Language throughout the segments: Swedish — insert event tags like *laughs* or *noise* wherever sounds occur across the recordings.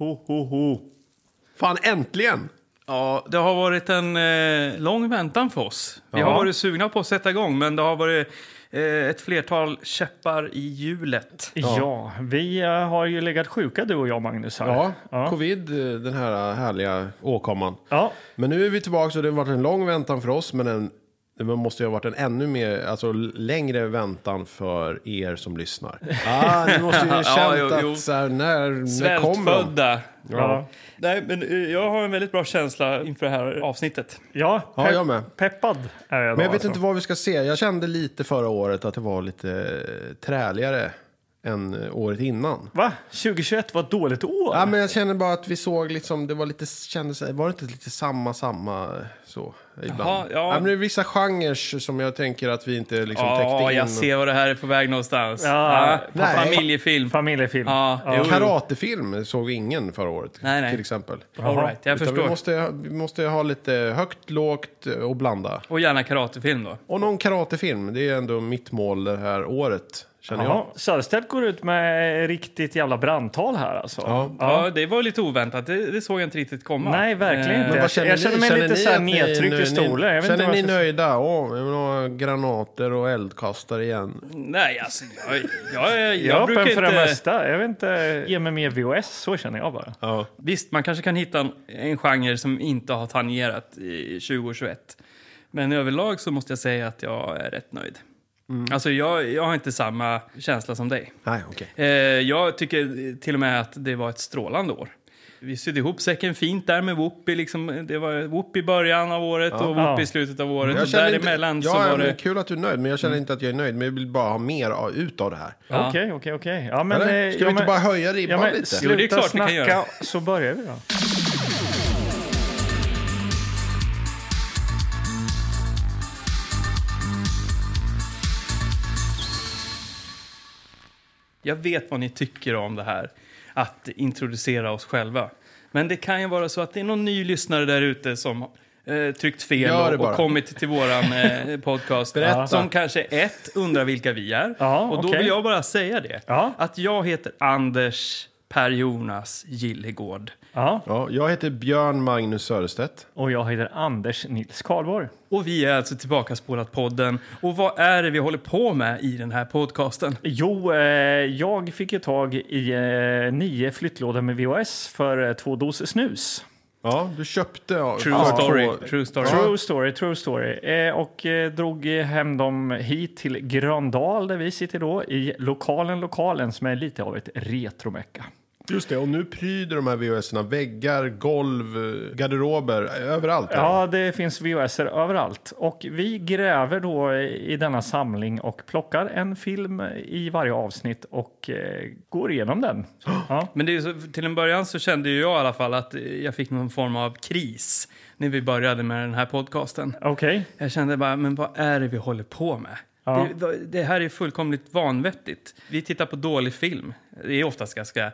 Ho, ho, ho. Fan, äntligen! Ja, det har varit en eh, lång väntan för oss. Vi Ja. har varit sugna på att sätta igång, men det har varit eh, ett flertal käppar i hjulet. Ja. vi eh, har ju legat sjuka du och jag Magnus. Här. Ja, ja. covid, eh, den här härliga åkomman. ja. Men nu är vi tillbaka och det har varit en lång väntan för oss, men en, det måste ju ha varit en ännu mer, alltså längre väntan för er som lyssnar. Ah, ni måste ju ha *laughs* Ja, känt jo, jo. att så här, när, när kommer de? Svältfödda. Ja. Nej, men eh, jag har en väldigt bra känsla inför det här avsnittet. Ja, Ja, pepp- jag med. peppad är jag då, Men jag vet alltså. inte vad vi ska se. Jag kände lite förra året att det var lite eh, träligare än eh, året innan. Va? 2021 var ett dåligt år? Ja, men jag känner bara att vi såg liksom, det var lite, kändes, var det inte lite samma, samma eh, så ibland? Jaha, ja. men det är vissa genrer som jag tänker att vi inte liksom täckte Ja, in. jag ser vad det här är på väg någonstans. Ja, nej. Familjefilm. Familjefilm. Ja, jo. Karatefilm såg ingen förra året, Nej, nej. till exempel. All right, jag Utan förstår. vi, måste, vi måste ha lite högt, lågt och blanda. Och gärna karatefilm då. Och någon karatefilm, det är ändå mitt mål det här året, känner Jaha, jag. Söderstedt går ut med riktigt jävla brandtal här alltså. Ja. Ja, det var lite oväntat. Det, det såg jag inte riktigt komma. Nej, verkligen Eh, inte. Jag känner mig lite ni så här att ni- nedtryckt i stolen. Jag känner inte ni ska- nöjda? Åh, jag vill ha granater och eldkastare igen. Nej, alltså jag, jag, jag, Jag brukar öppen för det inte... mesta. Jag vet inte, ge mig mer VOS, så känner jag bara. Ja. Visst, man kanske kan hitta en, en genre som inte har tangerat i 2021. Men överlag så måste jag säga att jag är rätt nöjd. Mm. Alltså jag, jag har inte samma känsla som dig. Nej, okej. Eh, jag tycker till och med att det var ett strålande år. Vi sydde ihop säcken fint där med Whoopi. Liksom, det var Whoopi i början av året och Whoopi Ja. i slutet av året. Jag och däremellan inte, så ja, var men det... Kul att du är nöjd, men jag känner inte att jag är nöjd. Men jag vill bara ha mer av- ut av det här. Ja. Okej, okej, okej. Ja, eh, Ska ja, vi inte men- bara höja ribban Ja, men lite? sluta Jo, det är klart vi kan snacka, göra. så börjar vi då. Jag vet vad ni tycker om det här, att introducera oss själva. Men det kan ju vara så att det är någon ny lyssnare där ute som eh, tryckt fel och, och kommit till våran eh, *laughs* podcast. Berätta. Som kanske ett, undrar vilka vi är. Ja, och då okej. vill jag bara säga det. Ja. Att jag heter Anders Per Jonas Gillegård. Ja, Ja, jag heter Björn Magnus Söderstedt. och jag heter Anders Nils Karlborg. Och vi är alltså tillbaka spolat podden. Och vad är det vi håller på med i den här podcasten? Jo, eh, jag fick ju tag i eh, nio flyttlådor med VHS för eh, två doser snus. Ja, du köpte... ja, True för story. True story. True story, true story. Eh, och eh, drog hem dem hit till Gröndal där vi sitter då i lokalen, lokalen som är lite av ett retromecka. Just det, och nu pryder de här VHS-erna väggar, golv, garderober, överallt. Ja, det finns VHS överallt. Och vi gräver då i denna samling och plockar en film i varje avsnitt och eh, går igenom den. Ja. Men det är så, till en början så kände ju jag i alla fall att jag fick någon form av kris när vi började med den här podcasten. Okej. Jag kände bara, men vad är det vi håller på med? Ja. Det, det här är fullkomligt vanvettigt. Vi tittar på dålig film. Det är oftast ganska,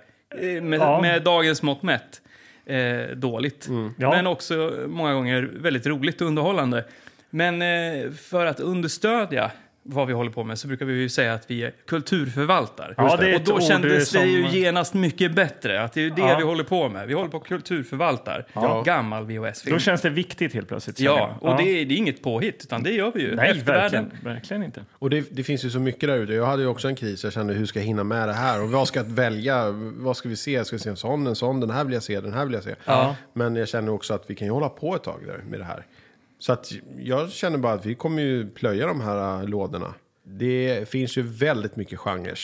med, Ja. med dagens mått mätt, eh, dåligt. Ja. Men också många gånger väldigt roligt och underhållande. Men eh, för att understödja vad vi håller på med så brukar vi ju säga att vi är kulturförvaltare. Ja, det är och då kändes det ju genast mycket bättre. Att det är det Ja. vi håller på med. Vi håller på kulturförvaltar Ja. gammal VHS-film. Då känns det viktigt helt plötsligt. Ja, och det är, det är inget påhitt, utan det gör vi ju. Nej, Eftervärlden. verkligen, verkligen inte. Och det, det finns ju så mycket där ute. Jag hade ju också en kris. Jag kände hur ska jag hinna med det här? Och vad ska jag välja? Vad ska vi se? Ska vi se en sån, en sån? Den här vill jag se, den här vill jag se. Ja. Men jag känner också att vi kan ju hålla på ett tag där med det här. Så att jag känner bara att vi kommer ju plöja de här äh, lådorna. Det finns ju väldigt mycket genrer.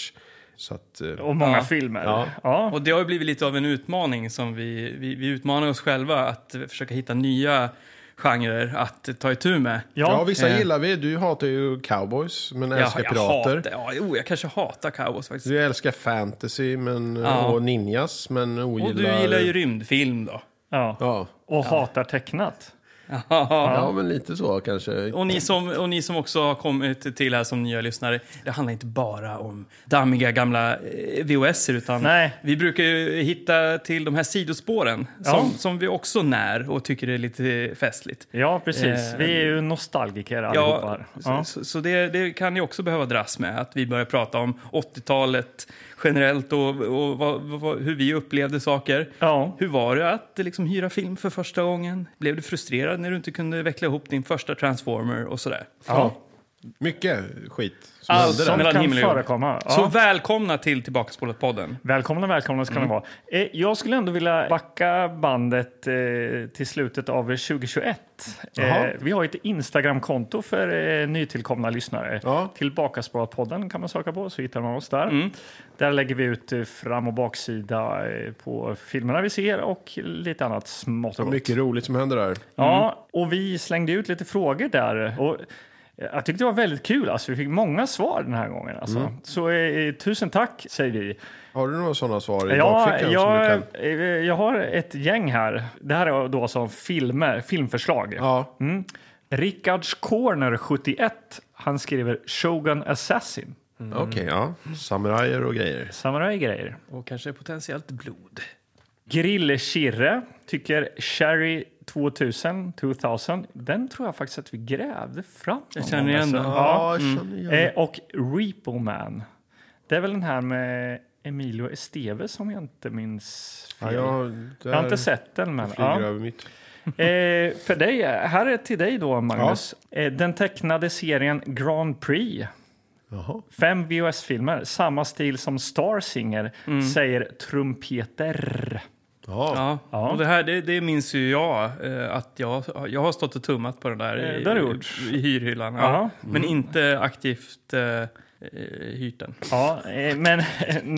Så att, äh, Och många Ja. filmer. Ja. Ja. Och det har ju blivit lite av en utmaning som vi, vi, vi utmanar oss själva att försöka hitta nya genrer att ta itu med. ja. Ja. vissa eh. gillar vi. Du hatar ju cowboys, men älskar jag, pirater. hatar, ja, jo, jag kanske hatar cowboys faktiskt. Du älskar fantasy men, Ja. och ninjas, men ogillar... Och du gillar ju rymdfilm då. Ja. Ja. Och hatar tecknat. Ja, men lite så kanske. Och ni, som, och ni som också har kommit till här som nya lyssnare, det handlar inte bara om dammiga gamla eh, VHS utan Nej. vi brukar ju hitta till de här sidospåren Ja. som, som vi också när och tycker är lite festligt. Ja, precis. Eh, Vi är ju nostalgiker allihopa. Ja, här. så, Ja. så, så det, det kan ni också behöva dras med, att vi börjar prata om 80-talet generellt och, och vad, vad, hur vi upplevde saker. Ja. Hur var det att liksom, hyra film för första gången? Blev du frustrerad när du inte kunde veckla ihop din första Transformer och sådär? Ja. Mycket skit Allt som mellan kan förekomma. Ja. Så välkomna till Tillbakaspolat-podden. Välkomna, välkomna ska ni vara. Eh, Jag skulle ändå vilja backa bandet eh, till slutet av 2021. Eh, Jaha. vi har ett Instagramkonto för nytillkomna lyssnare. Ja. Tillbakaspårat-podden kan man söka på, så hittar man oss där. Där lägger vi ut fram och baksida på filmerna vi ser och lite annat smått och gott. Mycket roligt som händer där. Ja, och vi slängde ut lite frågor där. Och jag tyckte det var väldigt kul. Alltså, vi fick många svar den här gången. Alltså. Så eh, tusen tack, säger vi. Har du några sådana svar i Ja, bakfickan som du jag, kan? eh, jag har ett gäng här. Det här är då som filmer, filmförslag. Ja, Mm. Rickards Corner 71. Han skriver Shogun Assassin. okej. ja. Samurajer och grejer. Samurai-grejer. Och kanske potentiellt blod. Grillkirre tycker Sherry 2000, 2000. Den tror jag faktiskt att vi grävde fram. Jag känner igen alltså. den. Ja. jag känner igen Eh, och Repo Man. Det är väl den här med Emilio Estevez som jag inte minns Ja, fel. jag, jag har inte sett den, men... flyger Ja. över mitt. Eh, för dig, här är till dig då, Magnus. Eh, den tecknade serien Grand Prix. Jaha. Fem VHS-filmer, samma stil som Star Singer, säger trumpeter. Ja. Ja, Ja. och det här det, det minns ju jag eh, att jag, jag har stått och tummat på den där Eh, i, det har du gjort. i hyrhyllan. Jaha. Ja. Men inte aktivt eh, eh, hyrt den. Ja, eh, men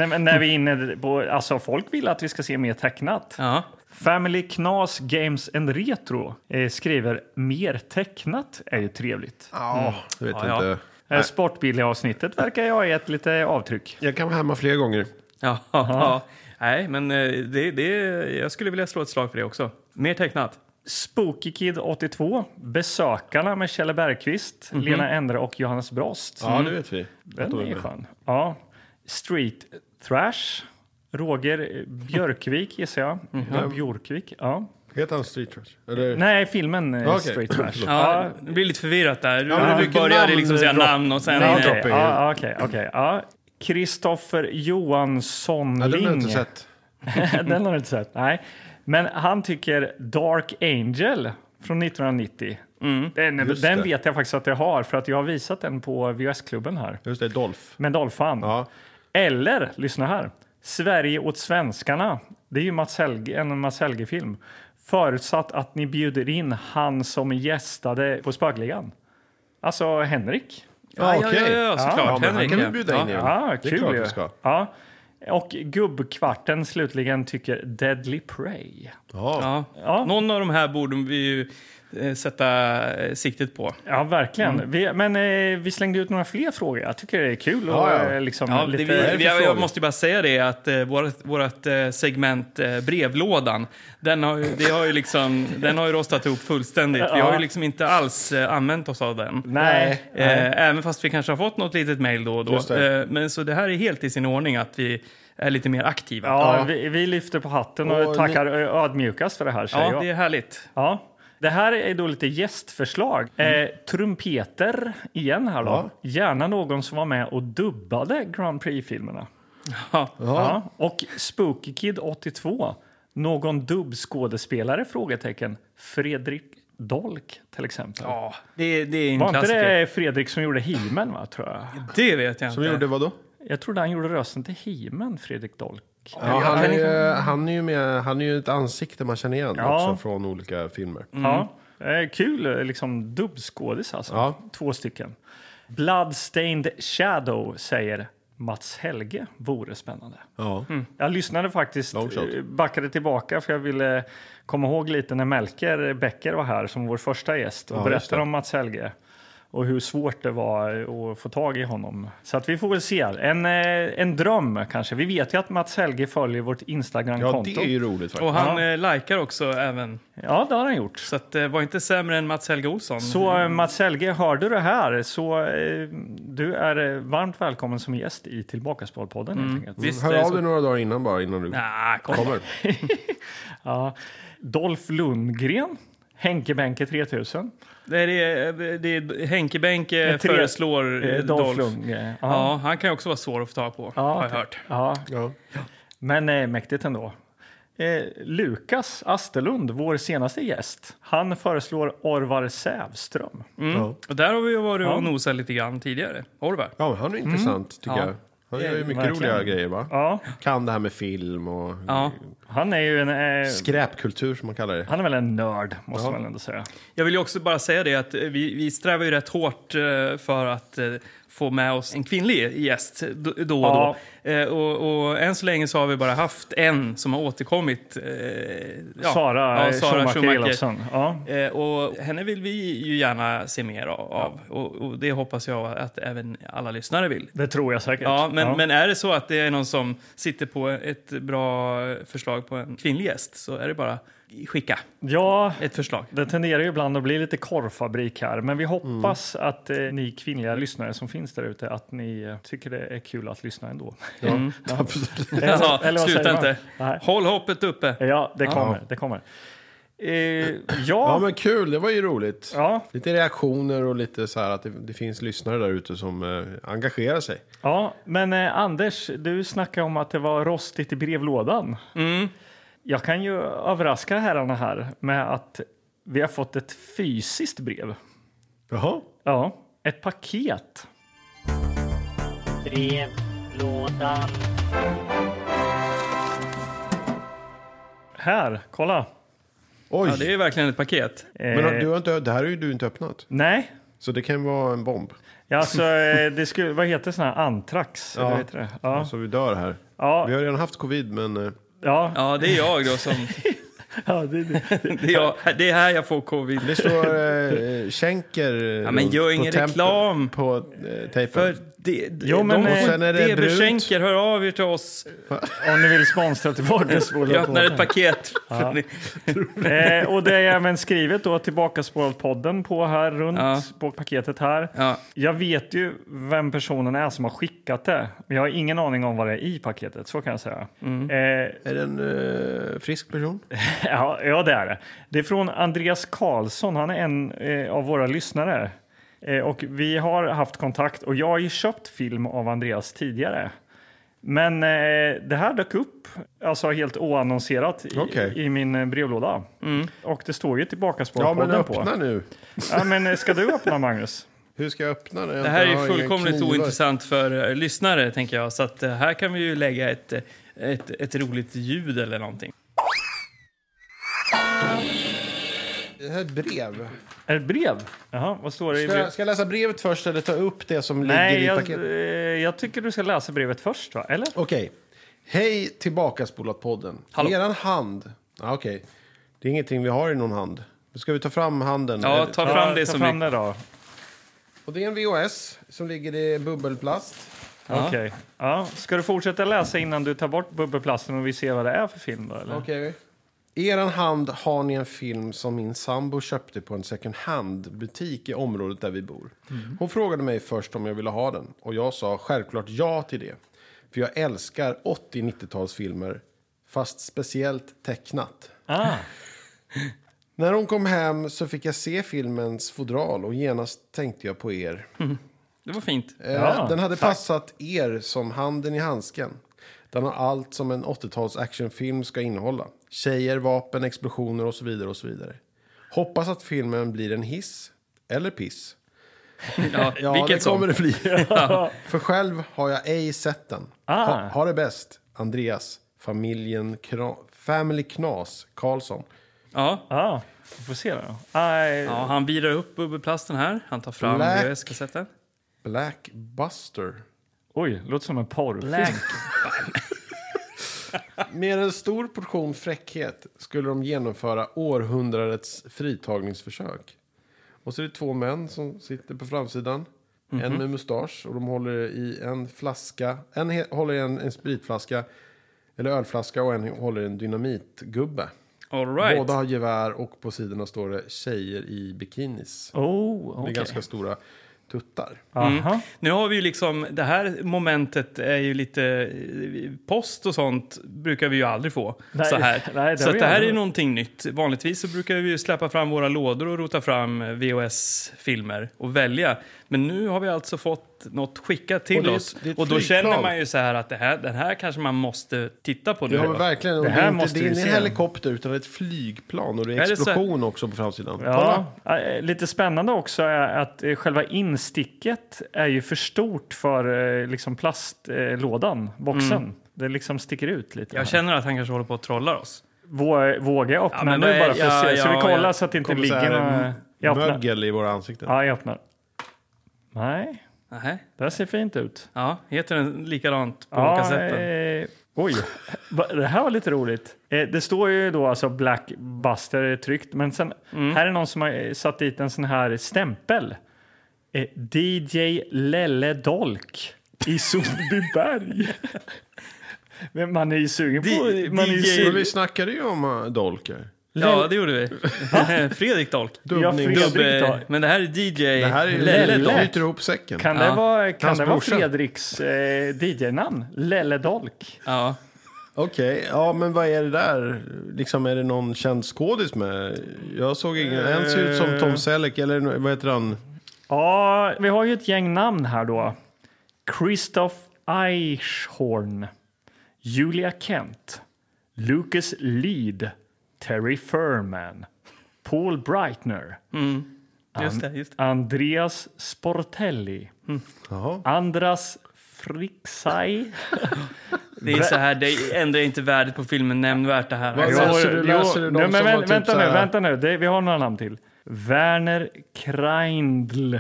men när vi är inne på... Alltså, folk vill att vi ska se mer tecknat. Ja. Family Knas Games and Retro eh, skriver mer tecknat är ju trevligt. Ja, jag vet Ja, ja. inte. Eh, Sportbilia-avsnittet verkar jag ha gett lite avtryck. Jag kan vara hemma fler gånger. Ja, *laughs* ja. Nej, men eh, det, det, jag skulle vilja slå ett slag för det också. Mer tecknat. Spooky Kid 82, Besökarna med Kjelle Bergqvist, Lena Endre och Johannes Brost. Ja, det vet vi. Att Den de är skön. Ja. Street Thrash, Roger Björkvik gissar jag. Ja, Björkvik, ja. Heter han Street Trash? Eller? Nej, filmen eh, Okej. Street Trash. *laughs* Ja, det blir lite förvirrat där. Du Ja, började namn liksom säga namn och sen... Okej, dropping. ja, okej, okej. Ja. Kristoffer Johansson Ja, den har jag inte sett. *laughs* den har du inte sett. Nej. Men han tycker Dark Angel från 1990. Den, Just den det. vet jag faktiskt att jag har för att jag har visat den på VHS-klubben här. Just det, Dolph. Med Dolphan. Ja. Eller, lyssna här. Sverige åt svenskarna. Det är ju Mats Helge, en Mats Helge-film. Förutsatt att ni bjuder in han som gästade på Spökligan. Alltså Henrik. Ja, ja, okej. ja, ja, såklart. Ja, Henrik, kan vi ja. bjuda in Ja. igen. Ja, det är kul klart ska. Ja. Och gubbkvarten slutligen tycker Deadly Prey. Ja. Ja. Ja. Någon av de här borde vi ju sätta eh, siktet på. Ja, verkligen. Mm. Vi, men eh, vi slängde ut några fler frågor. Jag tycker det är kul. Och, Ja, ja. eh, liksom, Ja, det, lite... vi, är det vi, jag frågor? måste ju bara säga det att eh, vårt, vårt eh, segment eh, brevlådan, den har, ju, det har ju liksom, den har ju rostat ihop fullständigt. Vi har ju liksom inte alls eh, använt oss av den. Nej. Eh, även fast vi kanske har fått något litet mejl då och då. Eh, men så det här är helt i sin ordning att vi är lite mer aktiva. Ja, Ja. Vi, vi lyfter på hatten och, Och tackar ö- ödmjukast för det här. Ja, jag. det är härligt. Ja. Det här är då lite gästförslag. Eh, trumpeter igen här då. Ja. Gärna någon som var med och dubbade Grand Prix-filmerna. Ja. Ja. Och Spooky Kid 82. Någon dubbskådespelare? Frågetecken. Fredrik Dolk till exempel. Ja, det, det är en Var inte klassiker. det Fredrik som gjorde He-Man, va, tror jag? Det vet jag Som inte. gjorde vad då? Jag trodde han gjorde rösten till He-Man, Fredrik Dolk. Ja, han, är, ju- han, är ju med, han är ju ett ansikte man känner igen Ja. också från olika filmer. Ja. Eh, kul, eh, liksom dubbskådis alltså. Ja. Två stycken. Bloodstained Shadow säger Mats Helge vore spännande. Ja. Jag lyssnade faktiskt, Long shot. eh, backade tillbaka för jag ville komma ihåg lite när Melker Becker var här som vår första gäst och Ja, just berättade det. om Mats Helge och hur svårt det var att få tag i honom. Så att vi får väl se. En, eh, en dröm kanske. Vi vet ju att Mats Helge följer vårt ja, Instagram-konto. det är ju roligt faktiskt. Och han eh, likar också även. Ja, det har han gjort. Så att, eh, var inte sämre än Mats Helge Olsson. Så Mats Helge, hör du det här så du är varmt välkommen som gäst i Tillbakaspålpodden. helt enkelt. Hör det av dig några dagar innan bara, innan du Nah, kom. kommer. *laughs* Ja. Dolph Lundgren Henke Benke 3000. Det är, det, det är Henke Bänke Med tre- föreslår Eh, eh, Dolph Dolph. Lundgren. Ja, han kan ju också vara svår att få tag på, har jag hört. Ja, Ja. men eh, mäktigt ändå. Eh, Lukas Asterlund, vår senaste gäst, han föreslår Orvar Sävström. Mm. Ja. Och där har vi ju varit Ja. och nosat lite grann tidigare. Orvar. ja, han är intressant tycker Ja. jag. Han gör ju mycket verkligen. roliga grejer va? Ja, Kan det här med film och Ja. han är ju en... Eh, skräpkultur som man kallar det. han är väl en nörd, måste Ja. man ändå säga. Jag vill ju också bara säga det att eh, vi, vi strävar ju rätt hårt eh, för att eh, få med oss en kvinnlig gäst då då och Ja. då. Eh, och, och än så länge så har vi bara haft en som har återkommit. Eh, ja, Sara, ja, Sara Schumacher. Ja. Eh, och henne vill vi ju gärna se mer av. Och, och det hoppas jag att även alla lyssnare vill. Det tror jag säkert. Ja, men, men är det så att det är någon som sitter på ett bra förslag på en kvinnlig gäst så är det bara skicka ja, ett förslag. det tenderar ju ibland att bli lite korvfabrik här, men vi hoppas att eh, ni kvinnliga lyssnare som finns där ute, att ni eh, tycker det är kul att lyssna ändå. Ja, *laughs* absolut. Eller- Ja, eller vad sluta inte. Nej. Håll hoppet uppe. Ja, det kommer. Det kommer. Eh, Ja, ja, men kul. Det var ju roligt. ja, Lite reaktioner och lite så här att det, det finns lyssnare där ute som eh, engagerar sig. ja, men eh, Anders, du snackade om att det var rostigt i brevlådan. Mm. Jag kan ju överraska herrarna här med att vi har fått ett fysiskt brev. Jaha. Ja, ett paket. brevlådan, Här, kolla. Oj. Ja, det är ju verkligen ett paket. Eh, Men du har inte, det här har ju du inte öppnat. Nej, Så det kan vara en bomb. ja, alltså, eh, det skulle, vad heter sån här antrax? Ja. Eller vad heter det? Ja, Så vi dör här. ja, Vi har redan haft covid, men... eh, ja, Ja, det är jag då som... *laughs* ja, det, det. Det är, jag, det är här jag får covid. Det står eh, Schenker Ja, men gör på ingen reklam. På eh, tejpen. För det, Jo, men, de eh, får, sen är det DB brunt. Schenker, hör av er till oss. Om ni vill sponsra till Jag Vardagsskolan. öppnar ett paket. *laughs* Ni- Eh, och det är även skrivet då tillbaka podden på här runt Ja. på paketet här. Ja. Jag vet ju vem personen är som har skickat det, men jag har ingen aning om vad det är i paketet. Så kan jag säga. Mm. Eh, Är det en eh, frisk person? *laughs* ja, ja, det är det. Det är från Andreas Karlsson. Han är en eh, av våra lyssnare. Eh, och vi har haft kontakt och jag har ju köpt film av Andreas tidigare. Men eh, det här dök upp, alltså helt oannonserat i, Okej. i min eh, brevlåda. Och det står ju tillbaka Ja, men på. öppna nu. Ja, men eh, ska du öppna Magnus? *laughs* Hur ska jag öppna det? Det här är fullkomligt ointressant för lyssnare, tänker jag. Så att, här kan vi ju lägga ett, ett, ett roligt ljud eller någonting. Det här är ett brev. Är det ett brev? Jaha, vad står det i Ska brevet? jag, ska jag läsa brevet först eller ta upp det som Nej, ligger i jag, paketet? eh, jag tycker du ska läsa brevet först, va? Eller? Okej. Hej tillbaka spolat podden. Hallå. Eran hand. Ah, Okej. Det är ingenting vi har i någon hand. Nu ska vi ta fram handen. Ja, Eller- ta fram det ta som fram vi... det då. Och det är en VHS som ligger i bubbelplast. Ja. Okej. Ja. Ska du fortsätta läsa innan du tar bort bubbelplasten och vi ser vad det är för film? Då, eller? Okej. I eran hand har ni en film som min sambo köpte på en second hand-butik i området där vi bor. Hon frågade mig först om jag ville ha den och jag sa självklart ja till det. För jag älskar 80-90-talsfilmer, fast speciellt tecknat. Ah, *laughs* När hon kom hem så fick jag se filmens fodral och genast tänkte jag på er. *laughs* Det var fint. Eh, Ja, den hade passat er som handen i handsken. Den har allt som en 80-tals actionfilm ska innehålla. Tjejer, vapen, explosioner och så vidare och så vidare. Hoppas att filmen blir en hiss eller piss. Ja, *laughs* Ja, vilket det kommer som. det bli. *laughs* *laughs* För själv har jag ej sett den. Ah. Ha, ha det bäst, Andreas. Familjen Kna Family Knas Karlsson. Ja. ah, vi får se då. Aj, ja, han virar upp bubbelplasten här. Han tar fram Black. VHS-kassetten. Blackbuster. Oj, låter som en porrfilm. Black. Med en stor portion fräckhet skulle de genomföra århundradets fritagningsförsök. Och så är det två män som sitter på framsidan. En med mustasch och de håller i en flaska. En håller i en, en spritflaska, eller ölflaska och en håller i en dynamitgubbe. All right. Båda har gevär och på sidorna står det tjejer i bikinis. Oh, Det är ganska stora. Tuttar. Aha. Nu har vi ju liksom, det här momentet är ju lite, post och sånt brukar vi ju aldrig få Nej, så här. *laughs* nej, det så det här är ju någonting nytt. Vanligtvis så brukar vi ju släppa fram våra lådor och rota fram VHS-filmer och välja. Men nu har vi alltså fått något skickat Och till det är ett- oss. det och då känner man ju så här att det här, den här kanske man måste titta på nu. Ja, men verkligen. Och Det Det, här är inte, måste det är vi ingen se. helikopter utan ett flygplan och det är Är det så? explosion också på framsidan. Ja, eh, lite spännande också är att eh, själva insticket är ju för stort för eh, liksom plastlådan, boxen. Det liksom sticker ut lite. Jag här. känner att han kanske håller på att trolla oss. Vå- Vågar jag öppna Ja, men nu bara för att ja, se? Ska ja, vi kolla ja. så att det inte så ligger några... Mögel i våra ansikten. Ja, jag öppnar. Nej, Nähä. det här ser fint ut. Ja, heter den likadant på Ja, kassetten? eh, oj, det här var lite roligt. Eh, det står ju då alltså Blackbuster tryckt, men sen Mm. här är någon som har eh, satt dit en sån här stämpel. Eh, DJ Lelle Dolk i *laughs* Sundbyberg. *laughs* men man är ju sugen på... D- man är ju sugen, vi snackade ju om uh, dolkar. Ja, det gjorde vi. *laughs* Fredrik Dolk. Ja, Dubbning. Fredrik Dubb, då. men det här är DJ Det här är Lelle. Dolk. knyter ihop säcken. kan det Ja. vara, kan Hans det vara brorsa. Fredriks eh, DJ-namn? Lelle Dolk? Ja. Okej, ja men vad är det där? Liksom är det någon känd skådis med? Jag såg ingen. En ser ut som Tom Selleck eller vad heter han? Ja, vi har ju ett gäng namn här då. Christoph Eichhorn, Julia Kent, Lucas Lead, Terry Furman, Paul Breitner, Just det, just det. Andreas Sportelli, Jaha. Andras Frixai. *laughs* Det är så här, det ändrar inte värdet på filmen nämnvärt det här. Alltså, läser du? Läser du de Nej, men typ vänta så nu, här- vänta nu. Det, vi har några namn till. Werner Kreindl.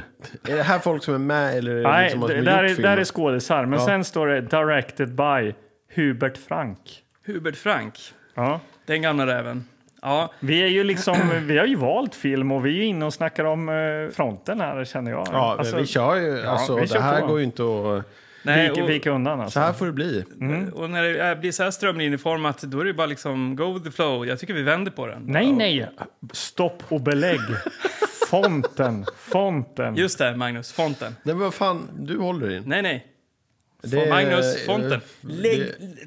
Är det här folk som är med eller är det Nej, liksom det, som har där, gjort är, filmen? där är skådisar. Men Ja. sen står det directed by Hubert Frank. Hubert Frank, Ja. den gamla räven. Ja, Vi är ju liksom, vi har ju valt film och vi är ju inne och snackar om eh, fronten här känner jag. Ja, Alltså, vi kör ju. Alltså, vi kör det här på. går ju inte att... nej, vika, vika undan Så alltså. här får det bli. och när det är- blir så här strömlinjeformat, då är det bara liksom go with the flow. Jag tycker vi vänder på den. Nej, nej. Stopp och belägg. *laughs* Fonten, fonten. Just det, Magnus, fonten. Nej, men vad fan, du håller in. Nej, nej. Det- Magnus, fonten. Lägg,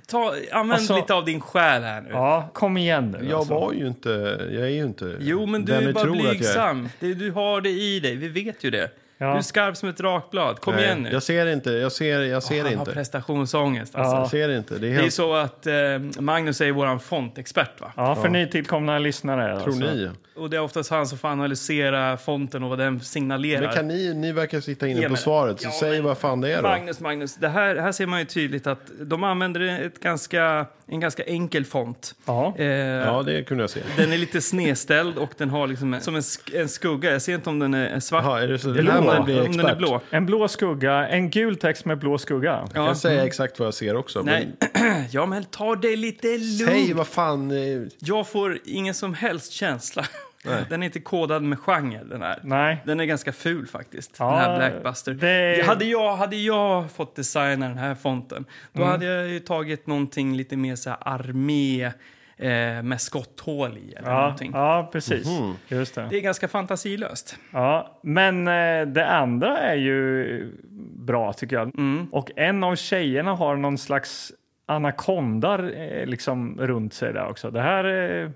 ta, använd Alltså- lite av din själ här nu. Ja, kom igen nu. Jag alltså. var ju inte... Jag är ju inte... Jo, men du är bara blygsam. Du har det i dig, vi vet ju det. Ja. Du är skarp som ett rakblad. Kom Nej, igen nu. Jag ser inte. Jag ser, jag ser Han har inte. prestationsångest. Alltså. Ja. Jag ser inte. Det är Det är helt... så att eh, Magnus är vår fontexpert. Va? Ja, för nytillkomna lyssnare. Tror alltså. ni? Och det är oftast han som får analysera fonten och vad den signalerar. Men kan ni, ni verkar sitta inne Ja, på svaret, så ja, säg men- vad fan det är då. Magnus, Magnus, det här, här ser man ju tydligt att de använder ett ganska, en ganska enkel font. Ja. Eh, Ja, det kunde jag se. Den är lite snedställd och den har liksom en, som en, sk- en skugga. Jag ser inte om den är svart. Jaha, är det så? Det Blå. Här man om den är blå. En blå skugga, en gul text med blå skugga. Jag Ja. kan säga exakt vad jag ser också. Nej, Men *clears throat* ja men ta det lite lugnt. säg vad fan... eh, Jag får ingen som helst känsla. *laughs* Den är inte kodad med genre, den här. Nej. Den är ganska ful faktiskt, Ja, den här Blackbuster. det- Hade, jag, hade jag fått designa den här fonten, då Mm. hade jag ju tagit någonting lite mer så här armé eh, med skotthål i eller Ja, någonting. ja precis. Mhm. Just det. Det är ganska fantasilöst. Ja, men eh, det andra är ju bra tycker jag. Mm. Och en av tjejerna har någon slags anakondar eh, liksom runt sig där också. Det här eh,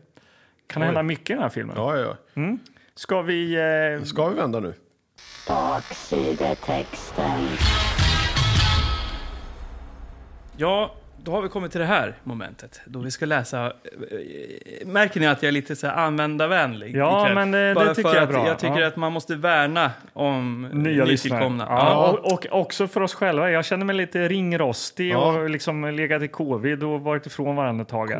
kan Oj. hända mycket i den här filmen. Ja, ja. Ska vi... Eh, Ska vi vända nu? Baksidetexten. Ja, då har vi kommit till det här momentet då vi ska läsa. eh, Märker ni att jag är lite så här användarvänlig? Ja, ikväll? men det- det Bara tycker jag är bra. Jag tycker Ja. att man måste värna om nya nytillkomna. Ja, Ja. och, och också för oss själva. Jag känner mig lite ringrostig Ja. och liksom legat i covid och varit ifrån varandra ett tag.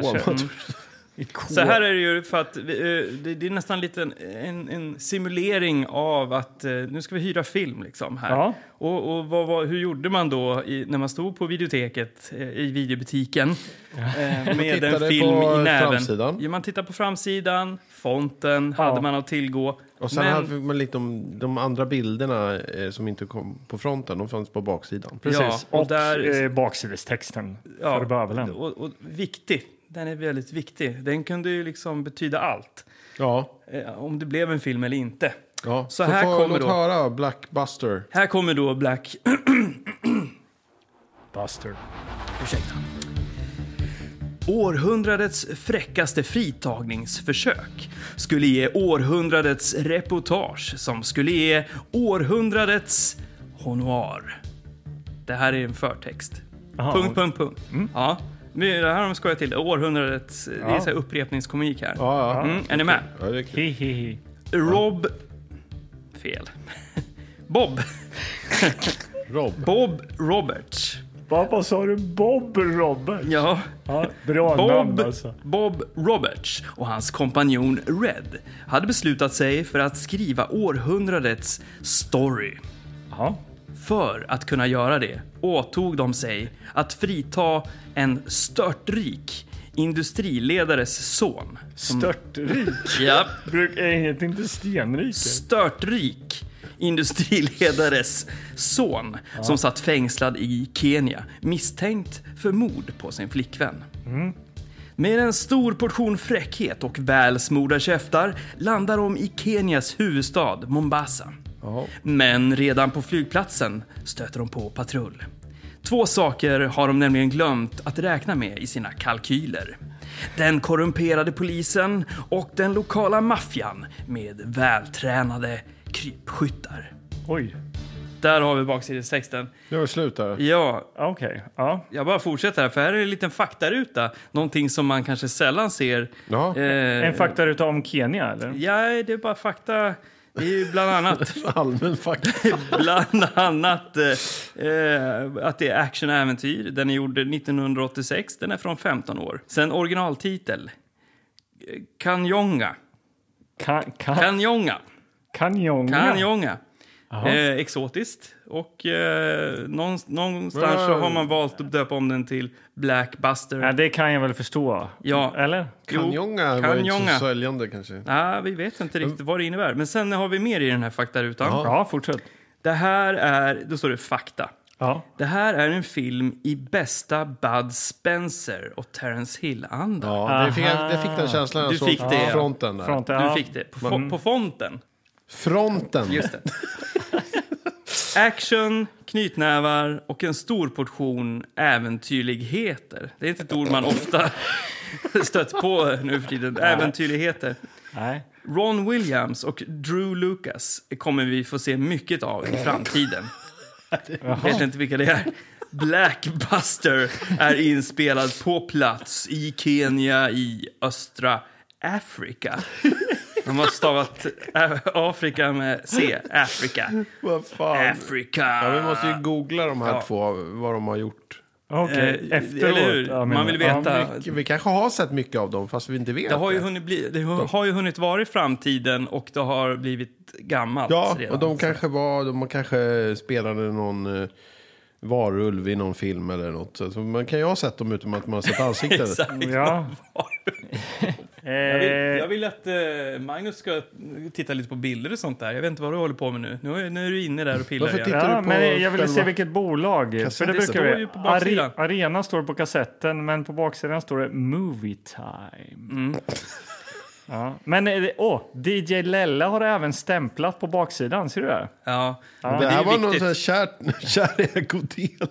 Så- här är det ju för att vi, eh, det, det är nästan lite en, en, en simulering av att eh, nu ska vi hyra film liksom här. Ja. Och, och vad, vad, hur gjorde man då i, när man stod på videoteket eh, i videobutiken eh, med en tittade film i näven? framsidan. Ja, man tittar på framsidan, fonten Ja. hade man att tillgå. Och sen Men- hade man lite om de andra bilderna eh, som inte kom på fronten, de fanns på baksidan. Precis. Ja, och och där- eh, baksidestexten för bövelen. och, och viktig. Den är väldigt viktig. Den kunde ju liksom betyda allt. Ja, Eh, om det blev en film eller inte. Ja, Så så här kommer då- höra Blackbuster. Här kommer då Black... *clears throat* Buster. Ursäkta. Århundradets fräckaste fritagningsförsök skulle ge århundradets reportage som skulle ge århundradets honorar. Det här är en förtext. Jaha. Punkt, punkt, punkt. Ja. Det här har de skojat till. Århundradets... Det är Ja. så här upprepningskomik här. Ja, ja. Mm, är ni med? ja det är kul. Hi, hi, hi. Rob... Fel. Bob. Rob. Bob Roberts. Vad vad sa du? Bob Robert? Ja. Ja, bra namn Bob, alltså. Bob Roberts och hans kompanjon Red hade beslutat sig för att skriva århundradets story. Ja. För att kunna göra det åtog de sig att frita en störtrik industriledares son. Störtrik. *laughs* Ja, Bruk, är inte stenrik? störtrik industriledares son som satt fängslad i Kenya misstänkt för mord på sin flickvän. Med en stor portion fräckhet och välsmorda käftar landar de i Kenias huvudstad Mombasa. Men redan på flygplatsen stöter de på patrull. Två saker har de nämligen glömt att räkna med i sina kalkyler. Den korrumperade polisen och den lokala maffian med vältränade krypskyttar. Oj. Där har vi baksidestexten. Nu är det slut där. Ja, Okej. Ja. jag bara fortsätter här, för här är en liten faktaruta. Någonting som man kanske sällan ser. Ja. Eh, En faktaruta om Kenya, eller? Ja, det är bara fakta. Det är ju bland annat *laughs* Allmän fakta. *laughs* Bland annat eh, att det är actionäventyr. Den är gjord 1986. Den är från 15 år. Sen originaltitel. Kanjonga. Kan, kan, Kanjonga. kanjonga. Kanjonga. Eh, exotiskt. Och eh, någonstans, någonstans så har man valt att döpa om den till Blackbuster. Ja, det kan jag väl förstå. Ja. Eller? Jo, Kanjonga var inte så säljande kanske. Ja, vi vet inte riktigt vad det innebär. Men sen har vi mer i den här faktarutan. Ja. Ja, fortsätt. Det här är, då står det fakta. Ja. Det här är en film i bästa Bud Spencer och Terence Hill-anda. Ja, det fick, jag, det fick den känslan jag Du såg fick på det, fronten där. Front, Du ja. fick det. På, fo- på fonten. Fronten. Just det. *laughs* Action, knytnävar och en stor portion äventyrligheter. Det är inte ett ord man ofta *laughs* stött på nu för tiden. Äventyrligheter. Nej. Ron Williams och Drew Lucas kommer vi få se mycket av i framtiden. Jag vet inte vilka det är. Blackbuster är inspelad på plats i Kenya i östra Afrika. De har stavat Afrika med C. Afrika. Vad fan. Afrika. Ja, vi måste ju googla de här Ja. två, vad de har gjort. Okej, Eh, efteråt. eller hur? Ja, Man vill veta. Vi, vi kanske har sett mycket av dem, fast vi inte vet Det har ju hunnit, bli, det har ju hunnit vara i framtiden och det har blivit gammalt Ja, redan. och de kanske var, de kanske spelade någon eh, varulv i någon film eller något. Så man kan ju ha sett dem utan att man har sett ansiktet. *laughs* Exakt. Ja. Jag vill, jag Eh, vill att eh, Magnus ska titta lite på bilder och sånt där. Jag vet inte vad du håller på med nu. Nu är, nu är du inne där och pillar Varför igen. tittar ja, du på men jag ville se själva- vilket bolag. För det brukar står vi. ju på baksidan. arena står på kassetten, men på baksidan står det Movie Time. Mm. Ja. Men eh, åh, DJ Lella har även stämplat på baksidan. Ser du det? Ja, Ja. men det det här är var någon sån här kär, *laughs* kär ägodel.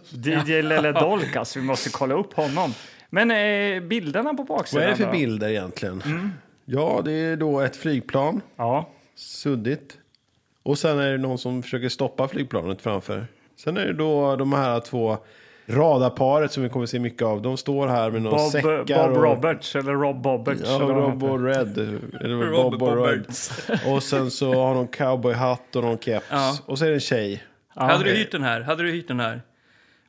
DJ Lelle Dolkas. Vi måste kolla upp honom. Men eh, bilderna på baksidan Vad är det för då? bilder egentligen? Mm. Ja, det är då ett flygplan, Ja. suddigt. Och sen är det någon som försöker stoppa flygplanet framför. Sen är det då de här två radarparet som vi kommer se mycket av. De står här med några Bob, säckar. Bob och, Roberts, eller Rob Boberts. Ja, Rob och Red. Eller *laughs* Rob Bob och Red. Roberts. Och sen så har de cowboyhatt och någon keps. Ja. Och så är det en tjej. Hade du hyrt den här? Hade du hyrt den här?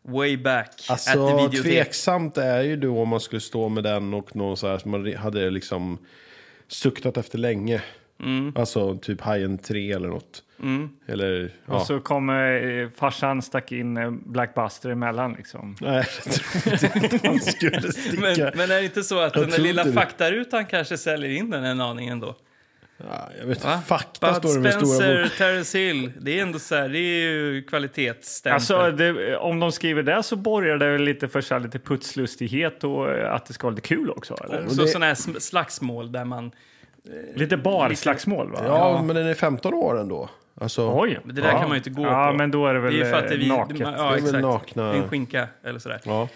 Way back at the Alltså videotek. tveksamt är ju då om man skulle stå med den och någon så här som man hade liksom suktat efter länge. Mm. Alltså typ Hajen 3 eller något. Eller ja. Och så kom eh, farsan stack in eh, Blackbuster emellan liksom. Nej, jag tror inte han skulle *laughs* sticka. Men, men är det inte så att Jag den där lilla faktarutan kanske säljer in den en aning ändå? Ja, jag vet Va? inte. Fakta Bud står det med stora Spencer, bok. Terence Hill. Det är ändå så här, det är ju kvalitetsstämpel. Alltså, det, om de skriver det så borgar det väl lite för så här, lite putslustighet och eh, att det ska vara lite kul också. Eller? Också det- sådana här sm- slagsmål där man Lite barslagsmål, va? Ja, men den är 15 år ändå. Alltså, Oj! Men det där ja. kan man ju inte gå ja, på. men då är det väl Det är för att det är vi, eh, naket. Ja, Det är väl exakt. nakna- En skinka eller sådär. Ja.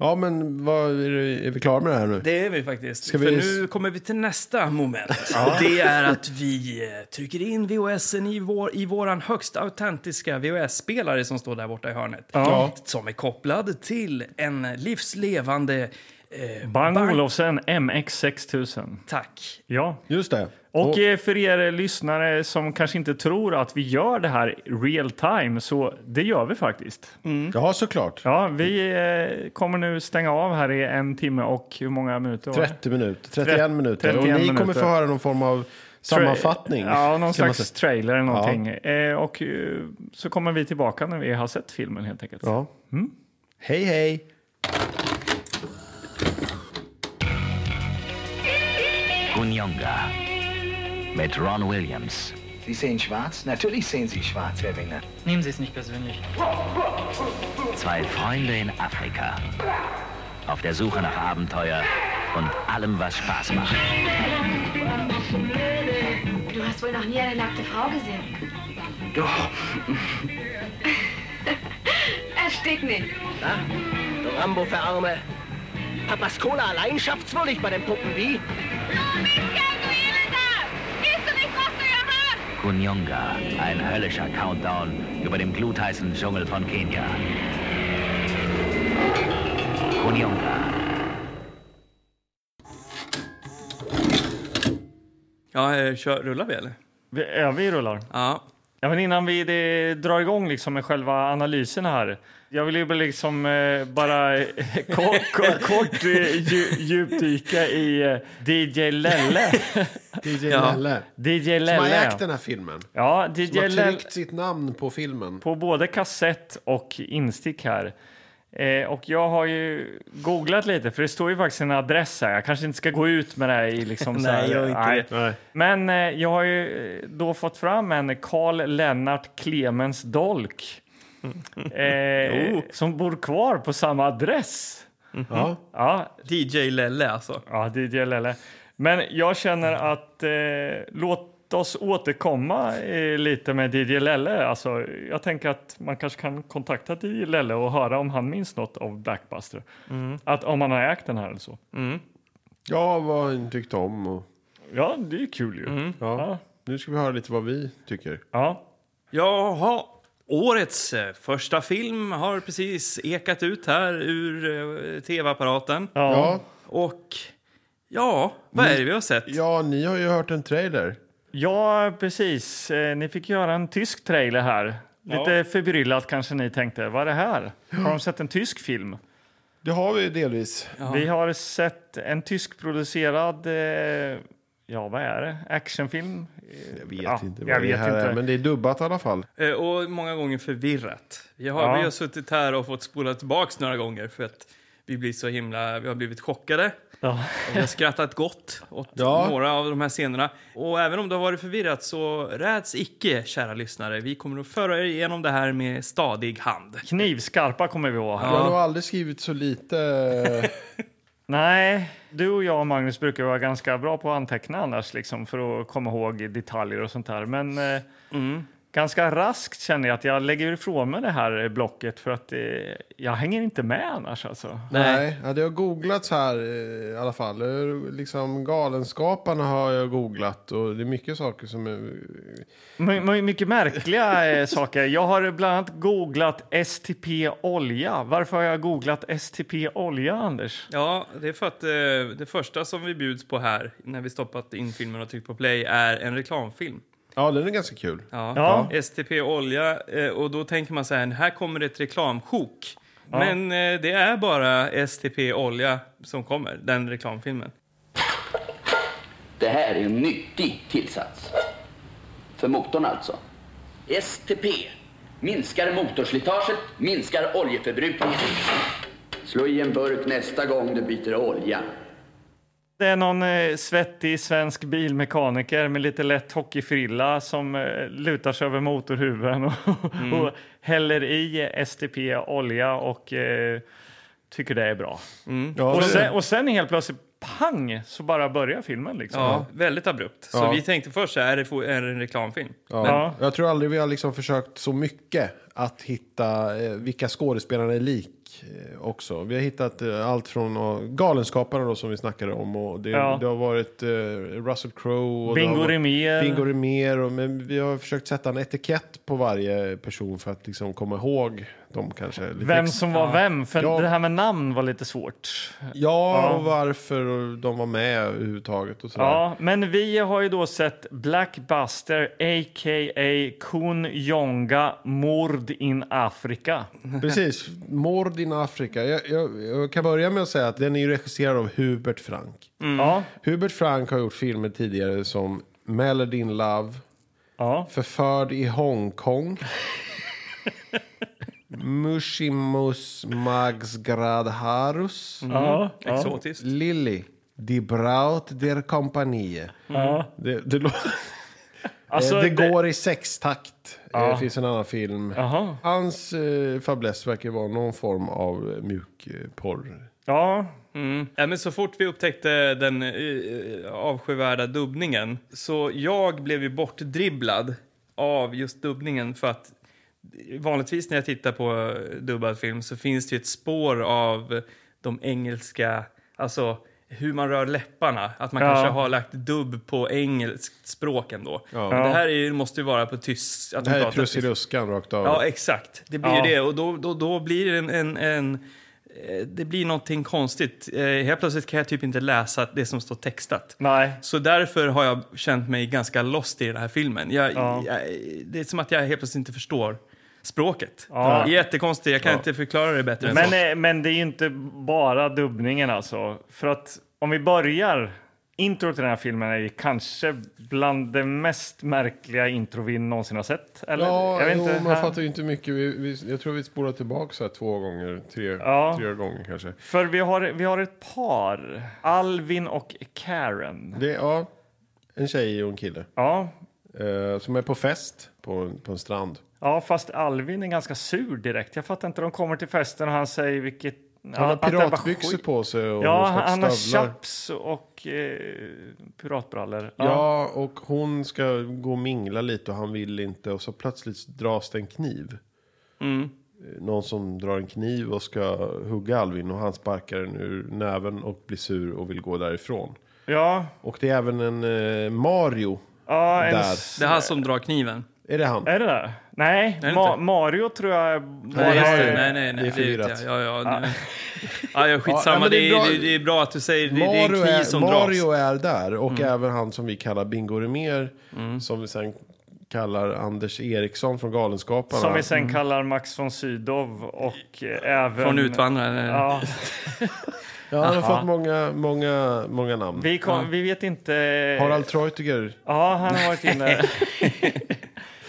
Ja, men vad, är, det, är vi klara med det här nu? Det är vi faktiskt. Ska För vi- nu kommer vi till nästa moment. *laughs* Och det är att vi eh, trycker in VHSen i, vår, i våran högst autentiska VHS-spelare som står där borta i hörnet. Ja. Som är kopplad till en livslevande... Eh, Bang bank- Olufsen MX6000. Tack. Ja. Just det. Och eh, för er lyssnare som kanske inte tror att vi gör det här real time, så det gör vi faktiskt. Ja, såklart. Ja, vi eh, kommer nu stänga av här i en timme och hur många minuter? var det? 30 minuter, 31 minuter. 31 och ni kommer minuter. få höra någon form av sammanfattning. Ja, någon slags trailer eller någonting. Eh, och eh, så kommer vi tillbaka när vi har sett filmen helt enkelt. Ja. Hej, hej. Kunyonga mit Ron Williams. Sie sehen schwarz? Natürlich sehen Sie schwarz, Herr Winger. Nehmen Sie es nicht persönlich. Zwei Freunde in Afrika. Auf der Suche nach Abenteuer und allem, was Spaß macht. Du hast wohl noch nie eine nackte Frau gesehen. Doch. *laughs* Erstick nicht. Na, du Rambo für Arme. Papas Cola allein schafft's wohl nicht bei den Puppen, wie? Kunyonga, ein höllischer Countdown über dem glutheißen Dschungel von Kenia. Kunyonga. Ja, eh, kör, rullar vi eller? Vi, ja, vi rullar. Ja. Ja, men innan vi det, drar igång liksom med själva analysen här. Jag vill ju bara liksom eh, bara eh, kort, kort, kort eh, dju, djupdyka i eh, DJ Lelle. *laughs* DJ Ja. Lelle. DJ Som har Lelle. ägt den här filmen. Ja, Som DJ har Lelle. tryckt sitt namn på filmen. På både kassett och instick här. Eh, och jag har ju googlat lite, för det står ju faktiskt en adress här. Jag kanske inte ska gå ut med det här i liksom *laughs* så här, Nej, gör inte nej. Nej. Men eh, jag har ju eh, då fått fram en Karl Lennart Clemens Dolk. *laughs* Eh, Oh. Som bor kvar på samma adress. Ja. Ja, DJ Lelle alltså. ja DJ Lelle. Men jag känner att eh, låt oss återkomma eh, lite med DJ Lelle. Alltså, jag tänker att man kanske kan kontakta DJ Lelle och höra om han minns något av Blackbuster. Att om han har ägt den här eller så. ja, vad han tyckte om. Och, Ja, det är kul ju. ja. Ja. Nu ska vi höra lite vad vi tycker. Ja. Jaha, årets eh, första film har precis ekat ut här ur eh, tv-apparaten. Ja. Ja, Och ja, vad är det vi har sett? ja, ni har ju hört en trailer. Ja, precis. Eh, Ni fick göra en tysk trailer här. Lite förbryllat kanske ni tänkte. Vad är det här? Har de sett en tysk film? Det har vi delvis. Vi har sett en tyskproducerad, eh, ja vad är det, actionfilm? Jag vet Ja, inte vad jag det vet här inte. är, men det är dubbat i alla fall. Eh, Och många gånger förvirrat. Vi har, Ja. vi har suttit här och fått spola tillbaks några gånger för att vi blir så himla, vi har blivit chockade. Ja. Och vi har skrattat gott åt Ja. några av de här scenerna. Och även om det har varit förvirrat så räds icke, kära lyssnare. Vi kommer att föra er igenom det här med stadig hand. Knivskarpa kommer vi vara. Jag har nog aldrig skrivit så lite. *laughs* Nej, du och jag Magnus brukar vara ganska bra på att anteckna annars liksom, för att komma ihåg detaljer och sånt där. Men eh, Mm. Ganska raskt känner jag att jag lägger ifrån mig det här blocket för att eh, jag hänger inte med annars alltså. Nej, ja, det har googlats här eh, i alla fall. Liksom Galenskaparna har jag googlat och det är mycket saker som är... My, my, mycket märkliga eh, *laughs* saker. Jag har bland annat googlat STP olja. Varför har jag googlat STP olja, Anders? Ja, det är för att eh, det första som vi bjuds på här när vi stoppat in filmen och tryckt på play är en reklamfilm. Ja, den är ganska kul. Ja. Ja. STP olja eh, och då tänker man så här, här kommer ett reklamsjok. Men eh, det är bara STP olja som kommer, den reklamfilmen. Det här är en nyttig tillsats. För motorn alltså. STP. Minskar motorslitaget, minskar oljeförbrukningen. Slå i en burk nästa gång du byter olja. Det är någon eh, svettig svensk bilmekaniker med lite lätt hockeyfrilla som eh, lutar sig över motorhuven och, och häller i STP olja och eh, tycker det är bra. Ja, Och sen, och sen helt plötsligt pang så bara börjar filmen liksom. Ja, väldigt abrupt. Så Ja. vi tänkte först, så här, är det, få- är det en reklamfilm? Ja. Ja. Jag tror aldrig vi har liksom försökt så mycket att hitta eh, vilka skådespelarna är lik eh, också. Vi har hittat eh, allt från uh, Galenskaparna då, som vi snackade om. Och det, Ja. det har varit eh, Russell Crowe. Och Bingo Rimér. Bingo Rimér. Och, men vi har försökt sätta en etikett på varje person för att liksom komma ihåg dem kanske. Lite Vem som var vem, för Ja. det här med namn var lite svårt. Ja, och varför de var med överhuvudtaget och sådär. Ja, men vi har ju då sett Blackbuster, a.k.a. Kun Jonga, Mord in Afrika. Precis, Mord in Afrika. Jag, jag, jag kan börja med att säga att den är ju regisserad av Hubert Frank. Ja, Hubert Frank har gjort filmer tidigare som Melody in Love, ja. Förförd i Hongkong, *laughs* Mushimus Magsgradharus, ja, ja. Exotiskt. Lily, Die Braut der Kompanie. ja. Det, det, lå- Alltså, Eh, det går i sextakt. Ja. Eh, Det finns en annan film. Jaha. Hans eh, fäbless verkar vara någon form av eh, mjukporr. Ja, Mm. Ja, men så fort vi upptäckte den uh, avskyvärda dubbningen så jag blev ju bortdribblad av just dubbningen för att vanligtvis när jag tittar på eh, dubbad film så finns det ju ett spår av de engelska, alltså hur man rör läpparna. Att man Ja. kanske har lagt dubb på engelskt språk ändå. Ja. Men Det här är, måste ju vara på tysk. Att Det de här är. Prussiluskan rakt av. Ja, exakt. Det blir Ja. ju det. Och då, då, då blir det en... en, en det blir någonting konstigt. Eh, helt plötsligt kan jag typ inte läsa det som står textat. nej. Så därför har jag känt mig ganska lost i den här filmen. Jag, Ja. jag, det är som att jag helt plötsligt inte förstår språket. Ja. Jättekonstigt. Jag kan inte förklara det bättre än så. Men, eh, men det är ju inte bara dubbningen alltså. För att om vi börjar. Intro till den här filmen är kanske bland det mest märkliga intro vi någonsin har sett. Eller? Ja, jag vet jo, inte. man Här- fattar ju inte mycket. Vi, vi, jag tror vi spolar tillbaka så här två gånger, tre, Ja. tre gånger kanske. För vi har, vi har ett par. Alvin och Karen. Det ja, en tjej och en kille Ja, eh, som är på fest på, på en strand. ja, fast Alvin är ganska sur direkt. Jag fattar inte. De kommer till festen och han säger vilket... Han har piratbyxor på sig och Ja, han, har chaps och eh, piratbrallor. Ja. och hon ska gå och mingla lite och han vill inte. Och så plötsligt dras det en kniv. Mm. Eh, Någon som drar en kniv och ska hugga Alvin och han sparkar den ur näven och blir sur och vill gå därifrån. Ja, Och det är även en eh, Mario. ja en, Där. Det är han som drar kniven. Är det han? Är det där? Nej, det Ma- inte? Mario tror jag... Nej, det just är- det. nej, nej, nej. det är förvirrat. Ja, ja, nej. ja, ja, skitsamma. Ja, det, det är är bra- det, det är bra att du säger det. Det är en Mario kniv är, som Mario dras. är där och Mm. även han som vi kallar Bingo Rimér. Som vi sen kallar Anders Eriksson från Galenskaparna. Som vi sen kallar Max von Sydow och även... Från Utvandrarna. Ja, *laughs* Ja, han har fått många, många, många namn. vi, kom, vi vet inte... Harald Treutiger. Ja, han har varit inne... *laughs*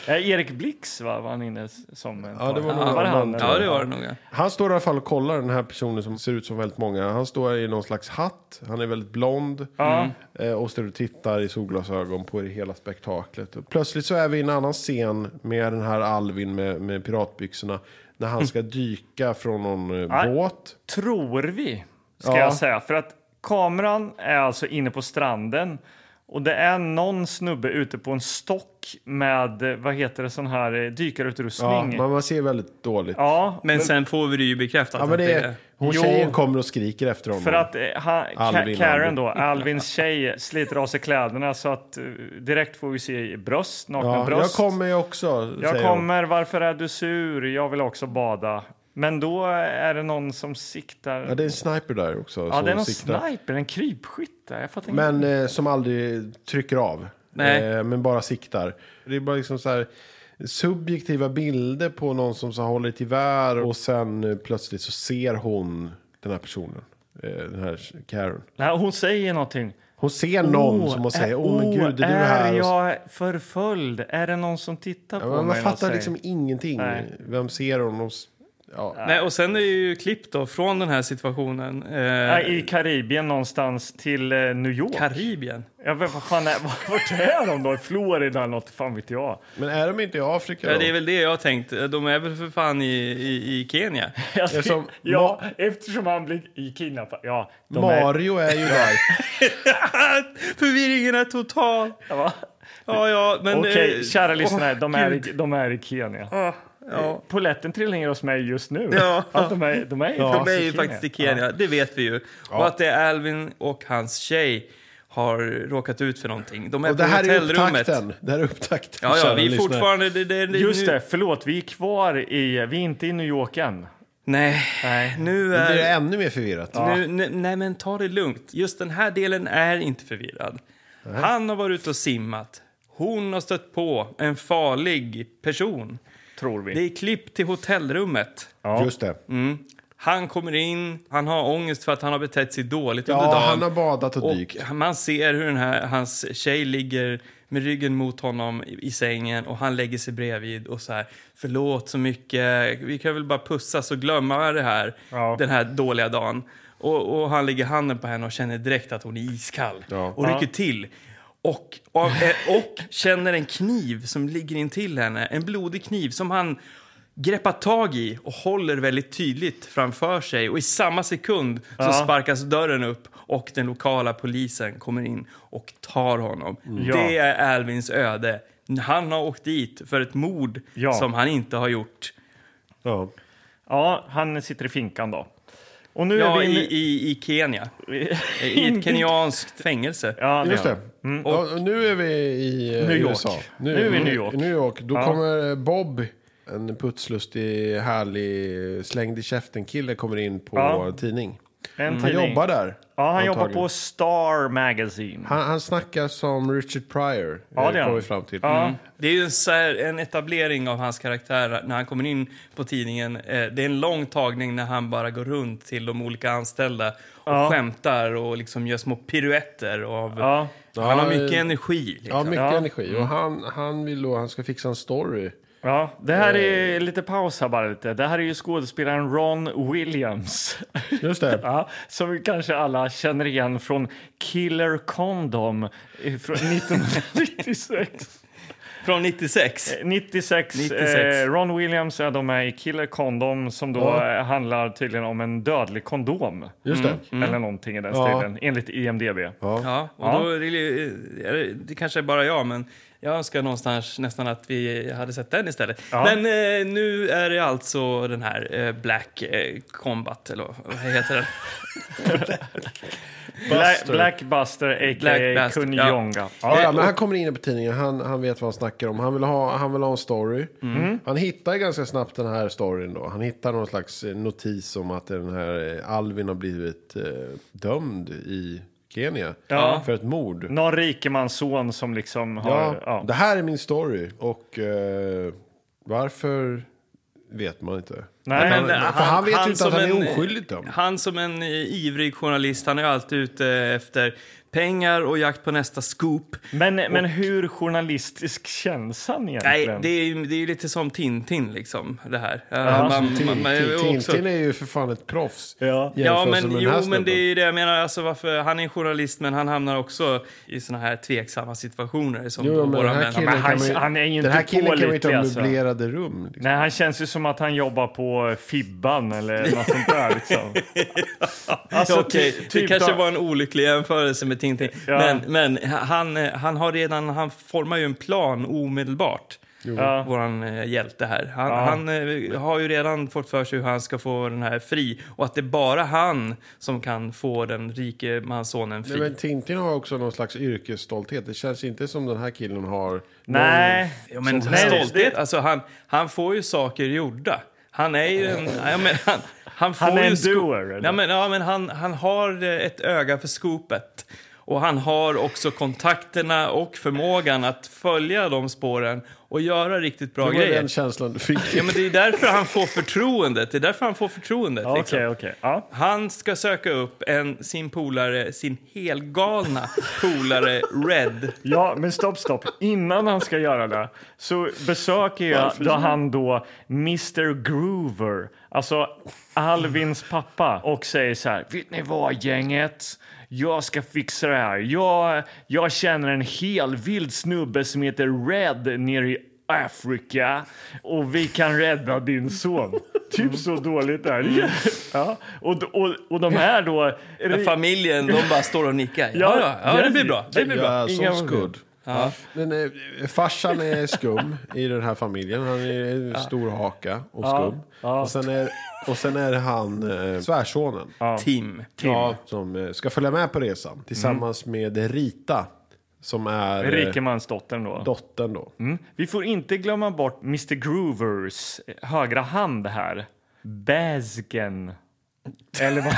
Eh, Erik Blix va, var han inne som en Ja, det var nog var han? annan, Ja, det var det nog. Han står i alla fall och kollar den här personen som ser ut som väldigt många. Han står i någon slags hatt. Han är väldigt blond. Eh, Och står och tittar i solglasögon på det hela spektaklet. Och plötsligt så är vi i en annan scen med den här Alvin med, med piratbyxorna. När han ska dyka från någon eh, Nej. båt. Tror vi, ska Ja. jag säga. För att kameran är alltså inne på stranden och det är någon snubbe ute på en stock med, vad heter det, sån här eh, Ja, dykarutrustning. men man ser väldigt dåligt. Ja, Men sen får vi det ju bekräftat. Ja, men att det är, hon Jo. tjejen kommer och skriker efter honom. För att eh, han, Alvin, Karen då, Alvins tjej, sliter av sig kläderna så att eh, direkt får vi se bröst, nakna ja, jag bröst. kommer ju också, Jag säger hon. kommer, varför är du sur? Jag vill också bada. Men då är det någon som siktar. Ja, det är en sniper där också. Ja, det är någon siktar. sniper, en krypskytt. Jag Men eh, som aldrig trycker av. Nej. Eh, men bara siktar. Det är bara liksom så här subjektiva bilder på någon som så håller ett gevär och sen plötsligt så ser hon den här personen. Eh, den här Karen. Nej, hon säger någonting. Hon ser någon Oh, som hon säger, är- åh men gud, är du här? Är jag förföljd? Är det någon som tittar Ja, på man mig? fattar säger. liksom ingenting. Nej. Vem ser hon? Ja. Nej, och sen är det ju klipp då från den här situationen. Eh, Ja, I Karibien någonstans till eh, New York. Karibien. ja, men vad fan är, *laughs* vart är de då? Florida eller något, fan vet jag. Men är de inte i Afrika Ja, då? det är väl det jag har tänkt. De är väl för fan i, i, i Kenya. *laughs* Jag är som ja, eftersom han blir i kidnappad. Ja, de är, Mario är ju där. *laughs* Förvirringen är total. Ja. Ja, ja, men... Okej, eh, kära lyssnare, de, är, i- de är i Kenya. Ja, ja. Poletten trillar ner hos mig just nu. Ja. Att de är, de är, De är ju faktiskt i Kenya, det vet vi ju. Och att det är Alvin och hans tjej har råkat ut för någonting. De är Och på det här är hotellrummet. upptakten. Det här är upptakten. Ja, ja, vi är fortfarande... Det, det, det, Just nu, det, förlåt, vi är kvar i, vi är inte i New York än. Nej, Nej. nu Nu blir det är... ännu mer förvirrat. Nu, ne, nej, men ta det lugnt. Just den här delen är inte förvirrad. Han har varit ute och simmat. Hon har stött på en farlig person. Tror vi. Det är klipp till hotellrummet. ja. Just det. Mm. Han kommer in, han har ångest för att han har betett sig dåligt under Ja, dagen. han har badat och Och dykt. man ser hur den här, hans tjej ligger med ryggen mot honom i, i sängen och han lägger sig bredvid och så här, förlåt så mycket, vi kan väl bara pussas och glömma det här, Ja. den här dåliga dagen. Och, och han lägger handen på henne och känner direkt att hon är iskall Ja. och rycker till. Och, och, eh, och känner en kniv som ligger in till henne, en blodig kniv som han greppar tag i och håller väldigt tydligt framför sig. Och i samma sekund så Ja. sparkas dörren upp och den lokala polisen kommer in och tar honom. Ja. Det är Alvins öde. Han har åkt dit för ett mord Ja. som han inte har gjort. Ja. ja, han sitter i finkan då. Och nu Ja, är vi i, i, i Kenya. I ett *laughs* kenyanskt fängelse. Ja, Just det. Ja, och nu är vi i eh, New York. USA. Nu är vi i New York. New York. Då Ja. kommer Bob, en putslustig, härlig, slängd i käften-kille, kommer in på Ja. tidning. En Han tidning. jobbar där. Ja, han jobbar antagligen. på Star Magazine. Han, han snackar som Richard Pryor, Ja, eh, det gör kom vi fram till. Ja. Det är ju en, så här, en etablering av hans karaktär när han kommer in på tidningen. Eh, Det är en lång tagning när han bara går runt till de olika anställda och Ja. skämtar och liksom gör små piruetter. Av, Ja. Han har Ja, mycket eh, energi. Liksom. Ja, mycket Ja. energi. Och han, han vill då, han ska fixa en story. Ja, det här är lite paus här bara lite. Det här är ju skådespelaren Ron Williams. Just det. *laughs* Ja, som kanske alla känner igen från Killer Condom *laughs* eh, från 1996. Från 96. 96. 96. Eh, Ron Williams är de är i Killer Condom som då Ja. eh, handlar tydligen om en dödlig kondom. Just det. Eller någonting i den Ja. stilen, enligt IMDB. Ja. Ja, och. Då är det, är det, det kanske är bara jag, men jag önskar någonstans nästan att vi hade sett den istället. Ja. Men eh, nu är det alltså den här eh, Black eh, Combat, eller vad heter den? *laughs* Black, Blackbuster, a.k.a. Kunjonga. Ja, ja, men han kommer in på tidningen, han, han vet vad han snackar om. Han vill ha, han vill ha en story. Mm. Han hittar ganska snabbt den här storyn då. Han hittar någon slags eh, notis om att den här eh, Alvin har blivit eh, dömd i Kenya. Ja. För ett mord. Någon rikemansson som liksom har... Ja, Ja, det här är min story. Och eh, varför vet man inte. Nej, han, Men, för han, vet ju inte som att han en- är oskyldigt dömd. Han som en eh, ivrig journalist, han är alltid ute efter pengar och jakt på nästa scoop. Men, men hur journalistisk känns han egentligen? Nej, det är, ju- det är lite som Tintin, liksom, det här. Ja, man- man- man är ju Tintin också- är ju för fan ett proffs. Ja. Ja, men, jo, men det är ju det jag menar. Alltså, varför, han är en journalist, men han hamnar också i såna här tveksamma situationer. Som Jo, men våra den här killen, Men han- kan man ju, han är ju den här inte killen kan man ju inte ha alltså. möblerade rum. Liksom. Nej, han känns ju som att han jobbar på Fibban eller något sånt där. *laughs* Liksom. Alltså, Okej, ty- det typ kanske var en olycklig jämförelse med Tintin. Ja. Men, men han, han har redan, han formar ju en plan omedelbart. Ja. Våran eh, hjälte här. Han, Ja. han eh, har ju redan fått för sig hur han ska få den här fri. Och att det är bara han som kan få den rike manssonen fri. Nej, men Tintin har också någon slags yrkesstolthet. Det känns inte som den här killen har... Nej. Ja, men stolthet, alltså han, han får ju saker gjorda. Han är ju en... Ja, men han, han, får Han är en doer? Ja, men, ja, men han, han har eh, ett öga för skopet. Och han har också kontakterna och förmågan att följa de spåren och göra riktigt bra Det var grejer. den känslan du fick. Ja, men det är därför han får förtroendet. Det är därför han får förtroendet. Okej, liksom. okej. Ja. Han ska söka upp en, sin polare, sin helgalna polare Red. Ja, men stopp, stopp. Innan han ska göra det så besöker jag då han då Mr Groover, alltså Alvins pappa, och säger så här. Vet ni vad, gänget? Jag ska fixa det här. Jag, jag känner en hel vild snubbe som heter Red nere i Afrika och vi kan rädda din son. typ så dåligt är det. Ja. Och, och, och de här då... Familjen, de bara står och nickar. Ja, ja, ja det blir bra. Det blir bra. Ja, Inga så good. Ja. Men eh, farsan är skum i den här familjen. Han är stor haka och skum. ja. Och, sen är, och sen är han, eh, svärsonen. Tim. Ja, som eh, ska följa med på resan. Tillsammans med Rita. Som är eh, Rikemansdottern då. dottern då. Mm. Vi får inte glömma bort Mr Groovers högra hand här. Basgen. Eller vad?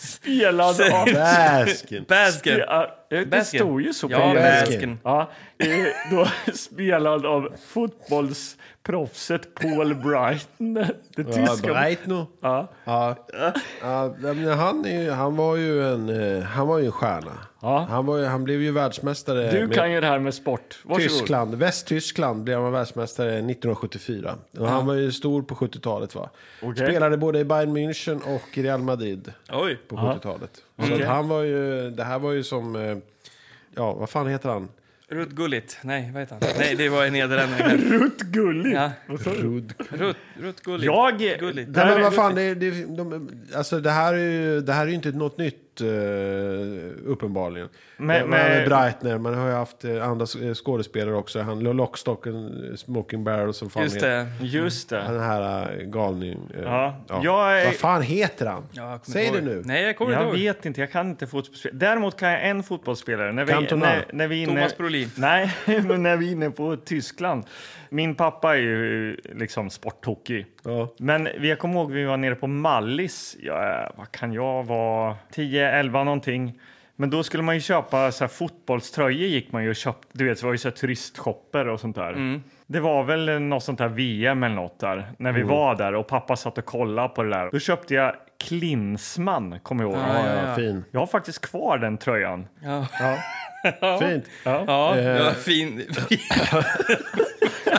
Spelad av... Baskin. Ja, det stod ju så på Ja, det. Baskin. Ja, då *laughs* spelad av fotbollsproffset Paul Brighton. Det Ja. Breitno. Ja. Ja. Ja, men han, är, han var ju en, eh, han var ju en stjärna. Ja. Han, var, ju- han blev ju världsmästare Du kan ju det här med sport. Varsågod. Tyskland. Västtyskland blev han världsmästare 1974. Och Han var ju stor på 70-talet va? Okej. Spelade både i Bayern München och i Real Madrid Oj. på 70-talet. Så att han var ju, det här var ju som, eh, ja vad fan heter han? Rutt Gullit. Nej, vad heter han? Nej, det var en nederlänning. *laughs* Rutt Gullig. Ja. Rutt, Rutt Gullit. Jag... Gulligt. där Nej, men vad fan, det, det, de, alltså det här är ju, det här är ju inte något nytt uh, uppenbarligen. Men- Men, med Breitner, man har ju haft eh, andra s- skådespelare också. Han Lockstock Smoking Barrel som fan Just heter. det. Just det. Den här uh, galning. eh, Ja. Jag är- Vad fan heter han? Ja, Säg det nu. Nej, jag kommer Jag inte vet inte, jag kan inte fotbollsspelare. Däremot kan jag en fotbollsspelare. När vi, Cantona. när, när vi inne, Thomas Brolin. Nej, *laughs* men när vi är inne på Tyskland. Min pappa är ju liksom sporttokig. Ja. Men vi- jag kommer ihåg vi var nere på Mallis. Ja, vad kan jag vara? 10, 11 någonting. Men då skulle man ju köpa så här, fotbollströjor gick man ju och köpte. Du vet, det var ju så här, turistshopper och sånt där. Det var väl något sånt här VM eller något där när vi var där och pappa satt och kollade på det där. Då köpte jag Klinsman, kommer jag ihåg. Ja, ja, fin. Jag har faktiskt kvar den tröjan. Ja. *laughs* Fint. Ja, Eh. det var fin. *laughs*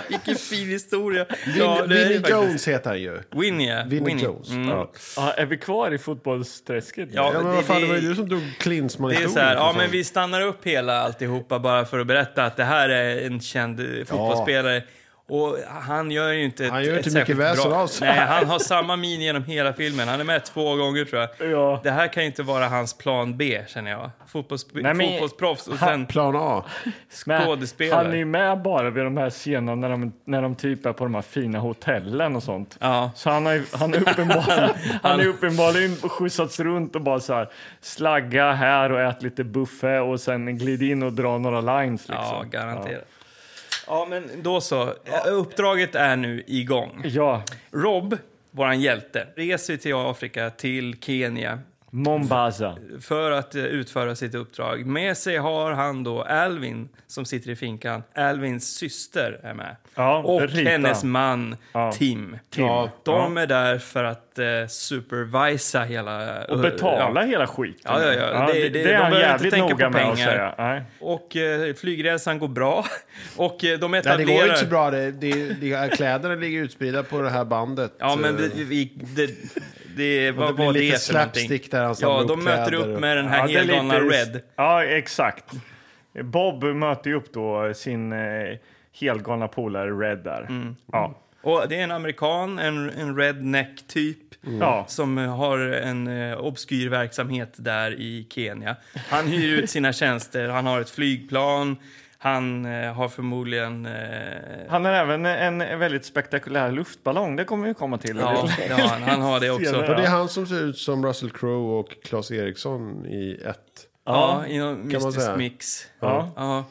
Vilken fin historia. Ja, faktiskt- Jones heter han ju. Winnie, ja. Vinnie, Jones. Mm. Ja. Ja, är vi kvar i fotbollsträsket? Ja, Ja, men det- fan, det, det- var ju du som drog Klinsman Det är så historien, här, för ja men vi stannar upp hela alltihopa bara för att berätta att det här är en känd fotbollsspelare. Och han gör ju inte Han ett, gör inte mycket väsen av sig. Nej, han har samma min genom hela filmen. Han är med två gånger tror jag. Ja. Det här kan ju inte vara hans plan B känner jag. Fotbollssp- Nej, men- Fotbollsproffs och sen Plan A. Skådespelare. Han är ju med bara vid de här scenerna när de, när de typ är på de här fina hotellen och sånt. Ja. Så han har han är uppenbarligen, *laughs* han är uppenbarligen skjutsats runt och bara så här slagga här och ät lite buffé och sen glid in och dra några lines liksom. Ja, garanterat. Ja, men då så. Uppdraget är nu igång. Ja, Rob, våran hjälte, reser till Afrika, till Kenya Mombasa. för att eh, utföra sitt uppdrag. Med sig har han då Alvin som sitter i finkan. Alvins syster är med. Ja, och Rita. hennes man Ja. Tim. Ja, De är där för att eh, supervisa hela... Och betala Ja. hela skiten. Ja, ja, ja. Det- det, det- det är de inte jävligt tänka noga på med att pengar. säga. Nej. Och eh, flygresan går bra. *laughs* Och eh, de Nej, etablerar... det går inte så bra. Det, det, det, kläderna ligger utspridda på det här bandet. Ja, men Eh, det, vi, det, vad var det lite för någonting? där han samlar Ja, de möter upp och- med den här Ja, helgalna lite- Red. Ja, exakt. Bob möter ju upp då sin eh, helgalna polare Red där. Mm. Ja. Och det är en amerikan, en, en redneck-typ. Ja. Som har en eh, obskyr verksamhet där i Kenya. Han hyr ut sina tjänster, han har ett flygplan, han eh, har förmodligen... Eh, Han har även en väldigt spektakulär luftballong. Det kommer vi komma till. ja, ja, han, han har det *laughs* också. Senare. Och det är han som ser ut som Russell Crowe och Claes Eriksson i ett. Ja, i någon mystisk mix. Ja. Ja.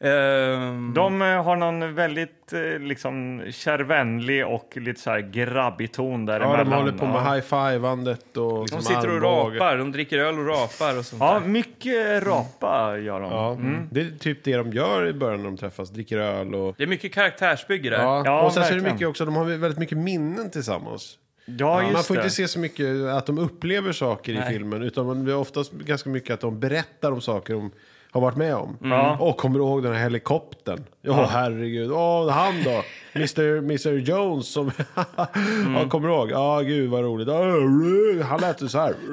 Ehm, De eh, har någon väldigt eh, liksom kärvänlig och lite så här grabbig ton Ja, däremellan. de håller på med ja. high-fivandet och de liksom sitter och rapar, de dricker öl och rapar och sånt Ja, där. mycket rapa gör de. Ja, Det är typ det de gör i början när de träffas. Dricker öl och... Det är mycket karaktärsbygge där. Ja, Ja, och sen så är det mycket också, de har väldigt mycket minnen tillsammans. Ja, Man får det. inte se så mycket att de upplever saker i Nej. filmen, utan man- det är oftast ganska mycket att de berättar om saker de har varit med om. Ja. Och kommer du ihåg den här helikoptern? Ja, herregud. Åh, han då? Mr. Mr. Jones som... *laughs* ja, kommer du ihåg? Ja, gud vad roligt. Ja, Han lät ju så här. *laughs*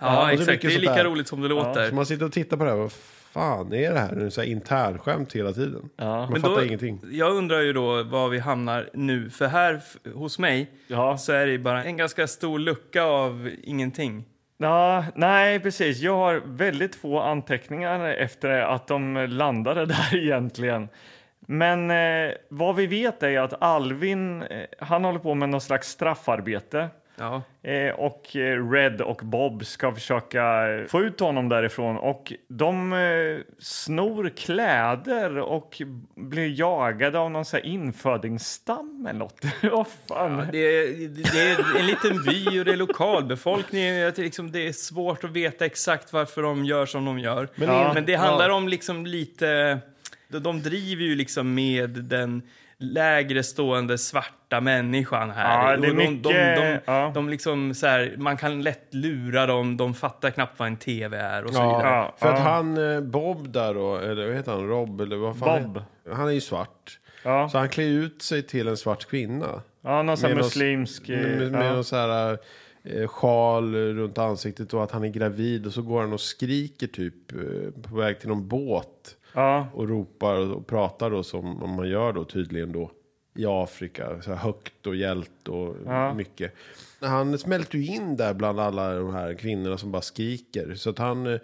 Ja, exakt. Det är lika roligt som det låter. man sitter och tittar på det här. Vad fan är det här? Det är så här internskämt hela tiden. Man Men fattar då, ingenting. Jag undrar ju då var vi hamnar nu. För här hos mig Ja. så är det bara en ganska stor lucka av ingenting. Ja, nej, precis. Jag har väldigt få anteckningar efter att de landade *laughs* där egentligen. Men eh, vad vi vet är att Alvin, eh, han håller på med någon slags straffarbete. Ja. Eh, och eh, Red och Bob ska försöka eh, få ut honom därifrån. Och de eh, snor kläder och blir jagade av någon så här infödingsstam eller något. *laughs* Vad fan? Det är, det är en liten by och det är lokalbefolkning. Att det, liksom, det är svårt att veta exakt varför de gör som de gör. Men, Ja. det handlar om liksom lite... De, de driver ju liksom med den lägre stående svarta människan här. Ja, det är Och de, mycket- de, de, ja. de liksom så här, man kan lätt lura dem, de fattar knappt vad en tv är och så Ja, vidare. Ja, för att han, eh, Bob där då, eller vad heter han, Rob eller vad fan Bob. är- Han är ju svart. Ja, Så han klär ut sig till en svart kvinna. ja någon sån här Med muslimsk... eh, Med, med ja. någon så här eh, sjal runt ansiktet och att han är gravid. Och så går han och skriker typ på väg till någon båt. Ja, Och ropar och, pratar då som man gör då tydligen då. I Afrika, så högt och hjält och Ja. mycket. Han smälter ju in där bland alla de här kvinnorna som bara skriker. Så att han eh,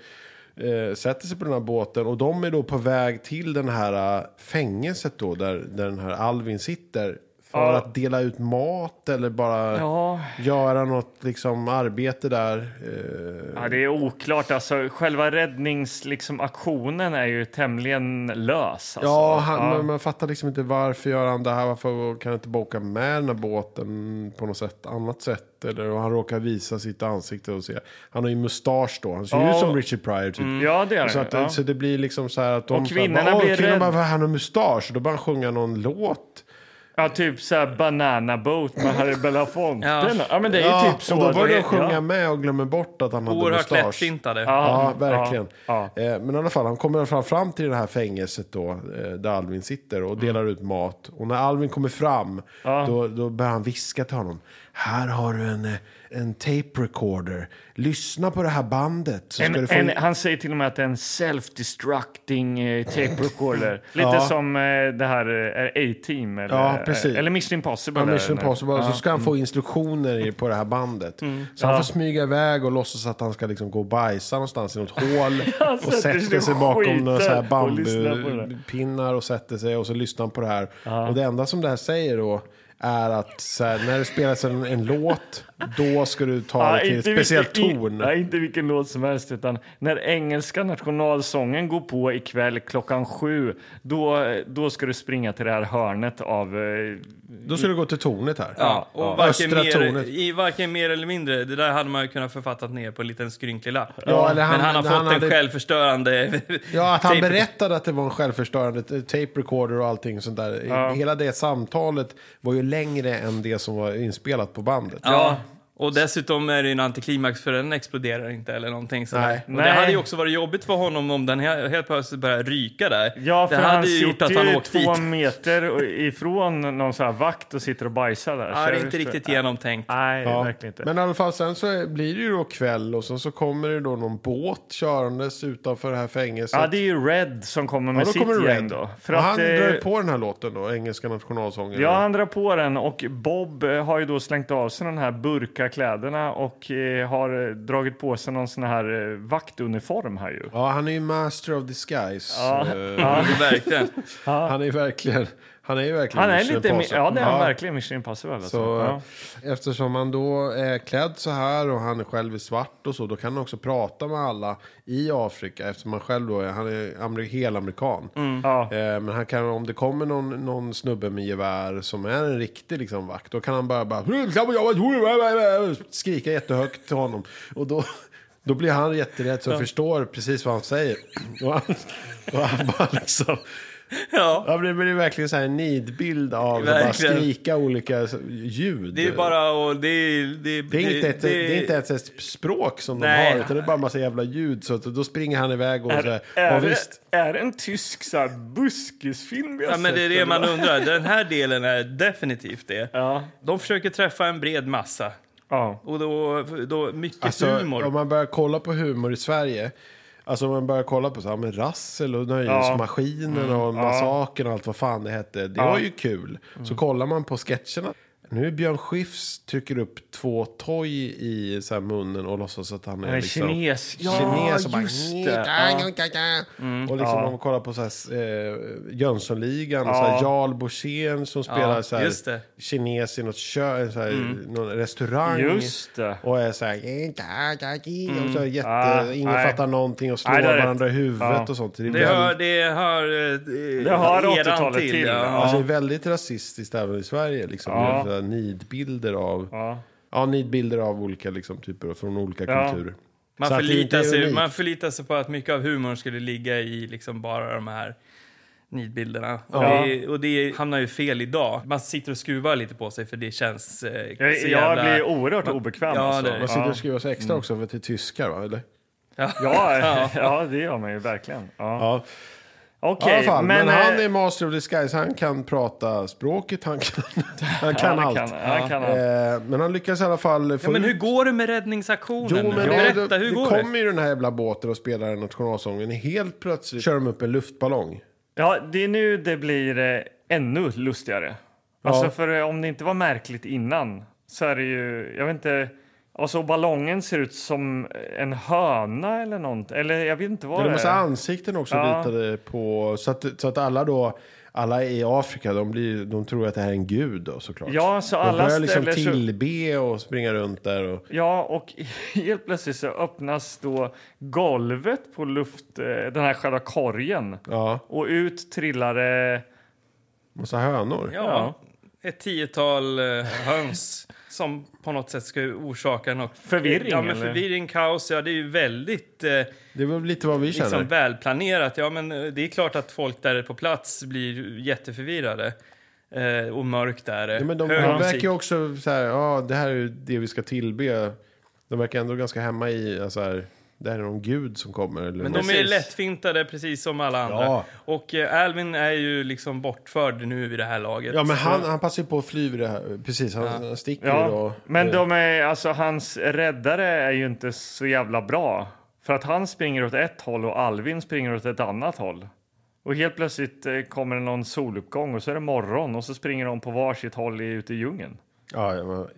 eh, sätter sig på den här båten och de är då på väg till den här eh, fängelset då där, där den här Alvin sitter. För Ja. att dela ut mat eller bara ja. göra något liksom arbete där. Eh, Ja, det är oklart. Alltså, själva räddningsaktionen liksom, aktionen är ju tämligen lös. Alltså. Ja, han, ja. Man fattar liksom inte varför gör han det här. Varför kan han inte bara åka med den här båten på något sätt, annat sätt? Eller och han råkar visa sitt ansikte och se. Han har ju mustasch då. Han ser Ja. ut som Richard Pryor typ. Ja, det är Så, att, så det blir liksom så här att de... Och kvinnorna bara, "Åh, blir kvinnan rädd." bara, "Vad, han har mustasch. Då börjar han sjunga någon låt. Ja, typ så här Banana Boat med Harry *laughs* Belafonte. Ja. ja. men det är ju ja, typ så. och då börjar de sjunga ja. med och glömmer bort att han hade Oerhört mustasch. lättsintade. Ja, verkligen. ja, Eh, men i alla fall, han kommer fram, fram till det här fängelset då, eh, där Alvin sitter och delar ut mat. Och när Alvin kommer fram, då, då börjar han viska till honom. Här har du en, eh, en tape recorder. Lyssna på det här bandet. Så ska En, få... en, han säger till och med att det är en self-destructing eh, tape recorder. *laughs* Lite Ja. som eh, det här eh, A-Team. Eller, Ja, precis. eller Mission Impossible. Ja, Mission. Impossible. Så ska han Mm. få instruktioner i- på det här bandet. Så han får smyga iväg och låtsas att han ska liksom gå och bajsa någonstans i något *laughs* hål. och sätter sig bakom några skiter och bambupinnar och sätter sig och så lyssnar han på det här. Och det enda som det här säger då är att så här, när det spelas en, en låt, då ska du ta det till ett speciellt vilken, ton. Nej, inte vilken låt som helst. Utan när engelska nationalsången går på ikväll klockan sju, då, då ska du springa till det här hörnet av... eh, Då ska du gå till tornet här. Ja, och varken, Östra mer, tornet. i, varken mer eller mindre. Det där hade man ju kunnat författat ner på en liten skrynklig lapp. Ja, eller han- Men han har fått han en hade- självförstörande... *laughs* Ja, att han berättade att det var en självförstörande tape recorder och allting sånt där. Hela det samtalet var ju längre än det som var inspelat på bandet. Ja. Och dessutom är det en antiklimax för den exploderar inte eller någonting sådär. Nej. Och Nej. det hade ju också varit jobbigt för honom om den he- helt plötsligt började ryka där. Ja, för det han hade ju gjort sitter att han åkt två dit. meter ifrån någon sån här vakt och sitter och bajsar där. Ja, det är inte riktigt genomtänkt. Nej, Ja. verkligen inte. Men i alla fall sen så blir det ju då kväll och sen så kommer det då någon båt körandes utanför det här fängelset. Ja, det är ju Red som kommer med Ja, då sitt kommer gäng Red. då. För och att, han eh, drar ju på den här låten då, engelska nationalsången. Ja, han drar på den och Bob eh, har ju då slängt av sig de här burkakläderna och eh, har dragit på sig någon sån här eh, vaktuniform här ju. Ja, han är ju master of disguise. Ja. Eh, Ja. Verkligen. Han är verkligen... Han är ju verkligen Han är Mission lite, Impossible. ja det är han verkligen Mission Impossible. Alltså. Så ja. eftersom han då är klädd så här och han är själv i svart och så, då kan han också prata med alla i Afrika eftersom han själv då är, han är amer- helamerikan. Ja. Eh, men han kan, om det kommer någon, någon snubbe med gevär som är en riktig liksom, vakt, då kan han bara, bara skrika jättehögt till honom. Och då, då blir han jätterädd så förstår precis vad han säger. Och han, och han bara liksom... Ja. Ja, men det blir verkligen så här en nidbild av att bara skrika olika ljud. Det är bara och det är... Det, Det är, inte ett, det är inte ens ett språk som Nej. de har, utan det är bara en massa jävla ljud. Så att då springer han iväg och så här, Är, ja, är, visst. det, är det en tysk så här, buskisfilm vi har Ja, men det är sett, det man undrar. Den här *laughs* delen är definitivt det. Ja. De försöker träffa en bred massa. Ja. Och då, då mycket Alltså, humor. om man börjar kolla på humor i Sverige. Alltså om man börjar kolla på så här, med Rassel och Nöjesmaskinen och Massakern och allt vad fan det hette. Det var ju kul. Så kollar man på sketcherna. Nu är Björn Skifs trycker upp två toy i så här munnen och låtsas att han är Han är liksom... kines. Ja, kines och bara... just det. Ja. Och liksom om man kollar på så här, eh, Jönssonligan, och så här, Jarl Borssén som spelar Ja, så här, det. kines i något kö, så här, någon restaurang. Just det. Och är så här... Och så här jätte, Ah, ingen nej. fattar någonting och slår Nej, det varandra i huvudet Ja. och sånt. Det det väldigt, hör, det hör, eh, Det hör eran 80-talet till, Ja. ja. alltså, det är väldigt rasistiskt även i Sverige. Liksom, Ja. Här nidbilder av... Ja. Ja, nidbilder av olika liksom, typer från olika Ja. kulturer. Man, förlitar sig, man förlitar sig på att mycket av humorn skulle ligga i liksom bara de här nidbilderna. Och, Ja. det, och det hamnar ju fel idag. Man sitter och skruvar lite på sig för det känns eh, Jag, så jag jävla... blir oerhört obekväm. Ja, alltså. det- Man sitter ja. och skriver sig extra också för att det är tyskar, va? Eller? Ja. Ja, *laughs* ja, det gör man ju verkligen. Ja. Okej, fall, men, men, han eh, är master of disguise. Han kan prata språket, han kan, *laughs* han kan han allt. kan, han kan allt. Eh, men han lyckas i alla fall få Ja, men ut... hur går det med räddningsaktionen? Jo, men det, Berätta, hur det går det? kommer ju den här jävla båten och spelar nationalsången. Helt plötsligt kör de upp en luftballong. Ja, det är nu det blir eh, ännu lustigare. Alltså, Ja. för eh, om det inte var märkligt innan så är det ju, jag vet inte, alltså ballongen ser ut som en höna eller något. Eller jag vet inte vad Det är det en massa är. ansikten också Ja. ritade på. Så att, så att alla då, alla i Afrika, de, blir, de tror att det här är en gud då såklart. Ja, så de alla börjar liksom tillbe och springa runt där. Och, Ja, och *laughs* helt plötsligt så öppnas då golvet på luft, eh, den här själva korgen. ja, Och ut trillar det... massa hönor. Ja, ett tiotal eh, höns som på något sätt ska orsaka något... Förvirring, Ja, men eller? förvirring, kaos. Ja, det är ju väldigt eh, Det var lite vad vi känner. liksom välplanerat. Ja, men eh, det är klart att folk där på plats blir jätteförvirrade. Eh, och mörkt är det. Ja, men de, de verkar ju också så här, ja det här är det vi ska tillbe. De verkar ändå ganska hemma i, alltså här, det här är någon gud som kommer. Eller Men något. de är lättfintade precis som alla andra. Ja. Och eh, Alvin är ju liksom bortförd nu vid det här laget. Ja men han, han passar ju på att fly vid det här, precis, han, han sticker ju Ja, då. men de är, alltså, hans räddare är ju inte så jävla bra. För att han springer åt ett håll och Alvin springer åt ett annat håll. Och helt plötsligt eh, kommer det någon soluppgång och så är det morgon och så springer de på varsitt håll ute i djungeln. Ja, ja,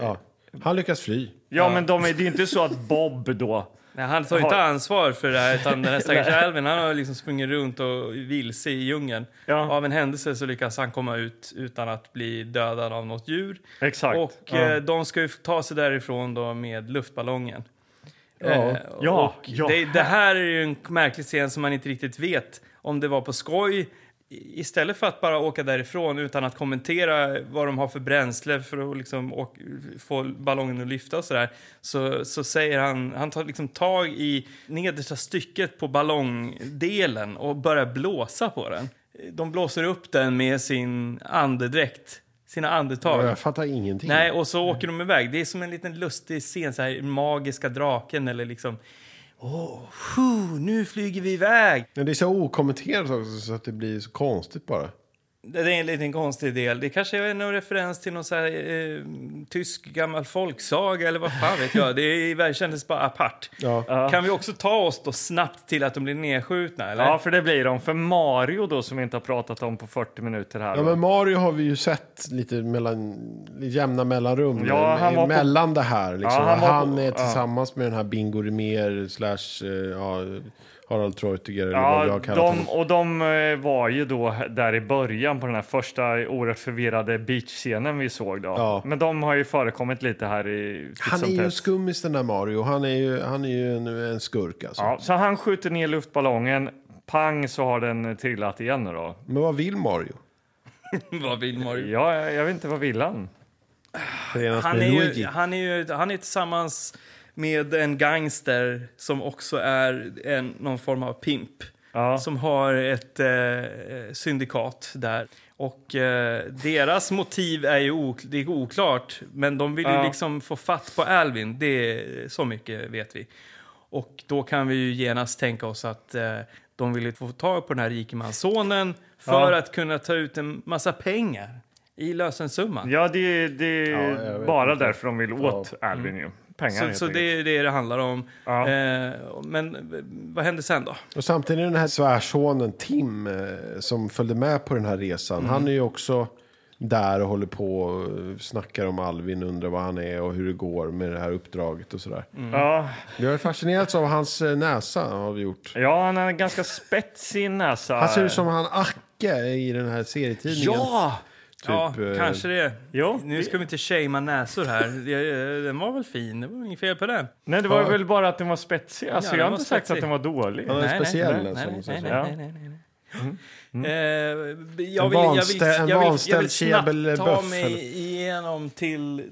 ja. Han lyckas fly. Ja, men de är, det är inte så att Bob då... Nej, han tar ju inte ansvar för det här, utan den här stackars *laughs* Alvin, han har liksom sprungit runt och vilse i djungeln. Ja. Av en händelse så lyckas han komma ut utan att bli dödad av något djur. Exakt. Och ja. eh, de ska ju ta sig därifrån då med luftballongen. Eh, Ja, ja. Det, det här är ju en märklig scen som man inte riktigt vet om det var på skoj istället för att bara åka därifrån utan att kommentera vad de har för bränsle för att liksom få ballongen att lyfta och sådär så, så säger han, han tar liksom tag i nedersta stycket på ballongdelen och börjar blåsa på den. De blåser upp den med sin andedräkt, sina andetag. Jag fattar ingenting. Nej, och så åker de iväg. Det är som en liten lustig scen, så här magiska draken eller liksom... Åh, oh, nu flyger vi iväg! Men det är så okommenterat också så att det blir så konstigt bara. Det är en liten konstig del. Det kanske är någon referens till någon så här, eh, tysk gammal folksaga eller vad fan vet jag. Det är, kändes bara apart. Ja. Kan vi också ta oss då snabbt till att de blir nedskjutna? Eller? Ja, för det blir de. För Mario då, som vi inte har pratat om på 40 minuter här. Ja, då. men Mario har vi ju sett lite mellan jämna mellanrum. Ja, han var på- mellan det här. Liksom. Ja, han han var på- är ja. tillsammans med den här Bingo Rimér slash... eh, Ja, Harald Treutiger eller vad vi har Ja, kallat de, honom. och de eh, var ju då där i början på den här första oerhört förvirrade beachscenen vi såg då. Ja. Men de har ju förekommit lite här i Han är ju en skummis den där Mario. Han är ju, han är ju en, en skurk alltså. Ja, så han skjuter ner luftballongen, pang så har den trillat igen då. Men vad vill Mario? *laughs* Vad vill Mario? Ja, jag, jag vet inte vad vill han? Han är, ju, han, är ju, han är tillsammans med en gangster som också är en, någon form av pimp. Ja. Som har ett eh, syndikat där. Och eh, deras motiv är ju ok, det är oklart. Men de vill ju Ja. liksom få fatt på Alvin. Det är, så mycket vet vi. Och då kan vi ju genast tänka oss att eh, de vill ju få tag på den här rikemanssonen för Ja. att kunna ta ut en massa pengar i lösensumman. Ja, det, det är vet bara inte. därför de vill åt Alvin ju. Pengar Så, så det är det det handlar om. Ja. Eh, men vad hände sen då? Och samtidigt är den här svärsonen Tim eh, som följde med på den här resan. Mm. Han är ju också där och håller på och snackar om Alvin, undrar vad han är och hur det går med det här uppdraget och sådär. Mm. Ja, Vi har fascinerats av hans eh, näsa har vi gjort. ja, han har en ganska spetsig näsa. Han ser ut som han Acke i den här serietidningen. Ja! Ja, eh, kanske det. Jo, Nu ska vi inte shamea näsor här. Det- Den var väl fin, det var inget fel på den. Nej, det var Ja. väl bara att den var spetsig. Alltså, Ja, jag den har var inte sagt spetsig. att den var dålig. Är Nej, speciell nej, nej, måste jag nej, säga. nej, nej, nej, nej. Mm. Eh, jag vill, En jag snabbt ta mig igenom till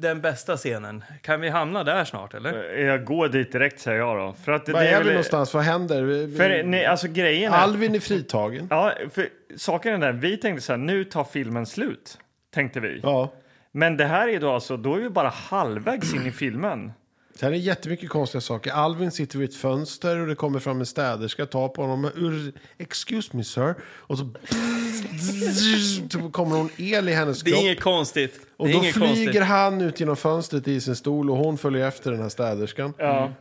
den bästa scenen. Kan vi hamna där snart, eller? Jag går dit direkt säger jag då. För att det, Var det är vi väl- någonstans? Vad händer? Vi- För, nej, alltså grejen är... Alvin är fritagen. Ja, för saken är den, vi tänkte så här, nu tar filmen slut. Tänkte vi. Ja. Men det här är då alltså, då är vi bara halvvägs in i filmen. Det här är jättemycket konstiga saker. Alvin sitter vid ett fönster och det kommer fram en städerska, tar på honom. Ur, Excuse me sir. Och så, *laughs* så kommer hon el i hennes Det är kropp. inget konstigt. Och då flyger konstigt. han ut genom fönstret i sin stol och hon följer efter den här städerskan.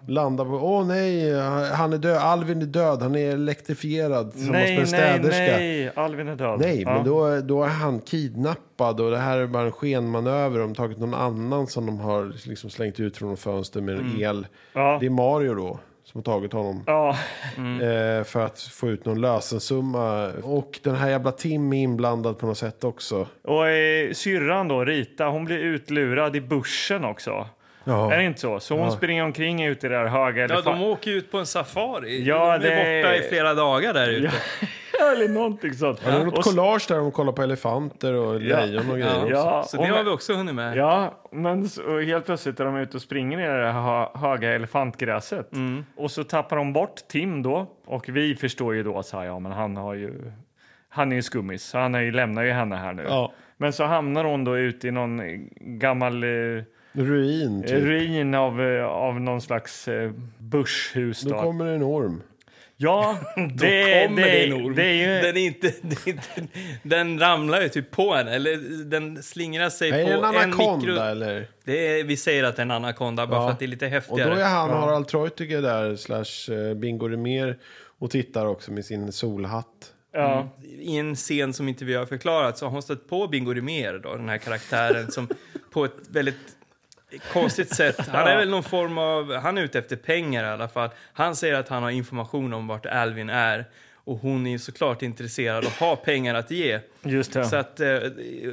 Landar på, åh nej, han är död, Alvin är död, han är elektrifierad tillsammans med Nej, en nej, städerska. nej, Alvin är död. Nej, Ja. men då, då är han kidnappad och det här är bara en skenmanöver. De har tagit någon annan som de har liksom slängt ut från fönster med en el. Mm. Ja. Det är Mario då som har tagit honom. Ja, Eh, för att få ut någon lösensumma. Och den här jävla Tim är inblandad på något sätt också. och eh, syrran då, Rita, hon blir utlurad i bussen också. Ja. Är det inte så? Så hon springer omkring ute i det där höga Ja, de åker ut på en safari. Ja, de är det- borta i flera dagar där ute. *laughs* Eller någonting sånt. Ja, det är något collage där de kollar på elefanter och lejon och grejer. också. Ja, Så det har vi också hunnit med. Ja, men så, helt plötsligt är de ute och springer i det här hö- höga elefantgräset. Mm. Och så tappar de bort Tim då. Och vi förstår ju då så här, ja men han har ju... Han är ju skummis, så han är ju, lämnar ju henne här nu. Ja. Men så hamnar hon då ute i någon gammal eh, Ruin, typ. ruin av, eh, av någon slags eh, börshus. Då Då. kommer en orm. Ja, *laughs* Då det, kommer det, det en orm. det är ju... Den, är inte, *laughs* det är inte, den ramlar ju typ på henne, eller den slingrar sig Är på en anakonda mikro... eller? Det är, vi säger att det är en anakonda, bara Ja. för att det är lite Och häftigare. då är han Harald Treutiger där, slash eh, Bingo Rimér. Och tittar också med sin solhatt. Ja. I en scen som inte vi har förklarat så har hon stött på Bingo Rimér, då, den här karaktären, som på ett väldigt konstigt sätt. *laughs* Han är väl någon form av... Han är ute efter pengar i alla fall. Han säger att han har information om vart Alvin är. Och hon är ju såklart intresserad och har pengar att ge. Just det. Så att eh,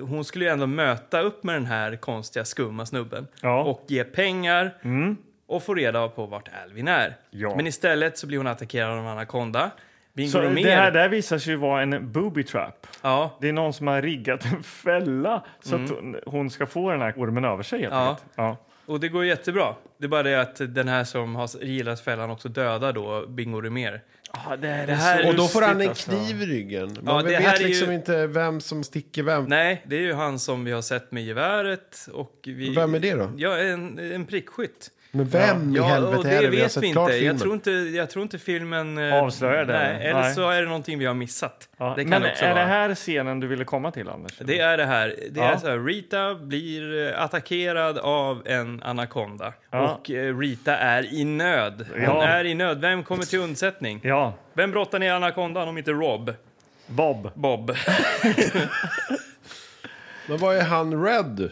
hon skulle ju ändå möta upp med den här konstiga skumma snubben. Ja. Och ge pengar och få reda på vart Alvin är. Ja. Men istället så blir hon attackerad av en anakonda. Bingo Så det här där visar sig ju vara en booby trap. Ja, Det är någon som har riggat en fälla så att hon- hon ska få den här ormen över sig. Helt Ja. Ja. och det går jättebra. Det är bara det att den här som har gillat fällan också dödar då Bingo Rimér. Ja, det, är Det här- Och då får han en alltså. kniv i ryggen. Ja, Man det vet här är ju- liksom inte vem som sticker vem. Nej, det är ju han som vi har sett med geväret. Och vi... Vem är det då? Ja, en, en prickskytt. Men vem i Ja, helvete och det är det? Vi har vet sett vi klart inte. Jag filmen. tror inte. Jag tror inte filmen... eh, Avslöjar det, Nej, eller? Nej. så är det någonting vi har missat. Ja. Det kan Men är vara. det här scenen du ville komma till, Anders? Det är det här. Det Ja. är så här. Rita blir eh, attackerad av en anakonda. Ja. Och eh, Rita är i nöd. Hon Ja. är i nöd. Vem kommer till undsättning? Ja, Vem brottar ner anakondan om inte Rob? Bob. Bob. *laughs* Men vad är han Red?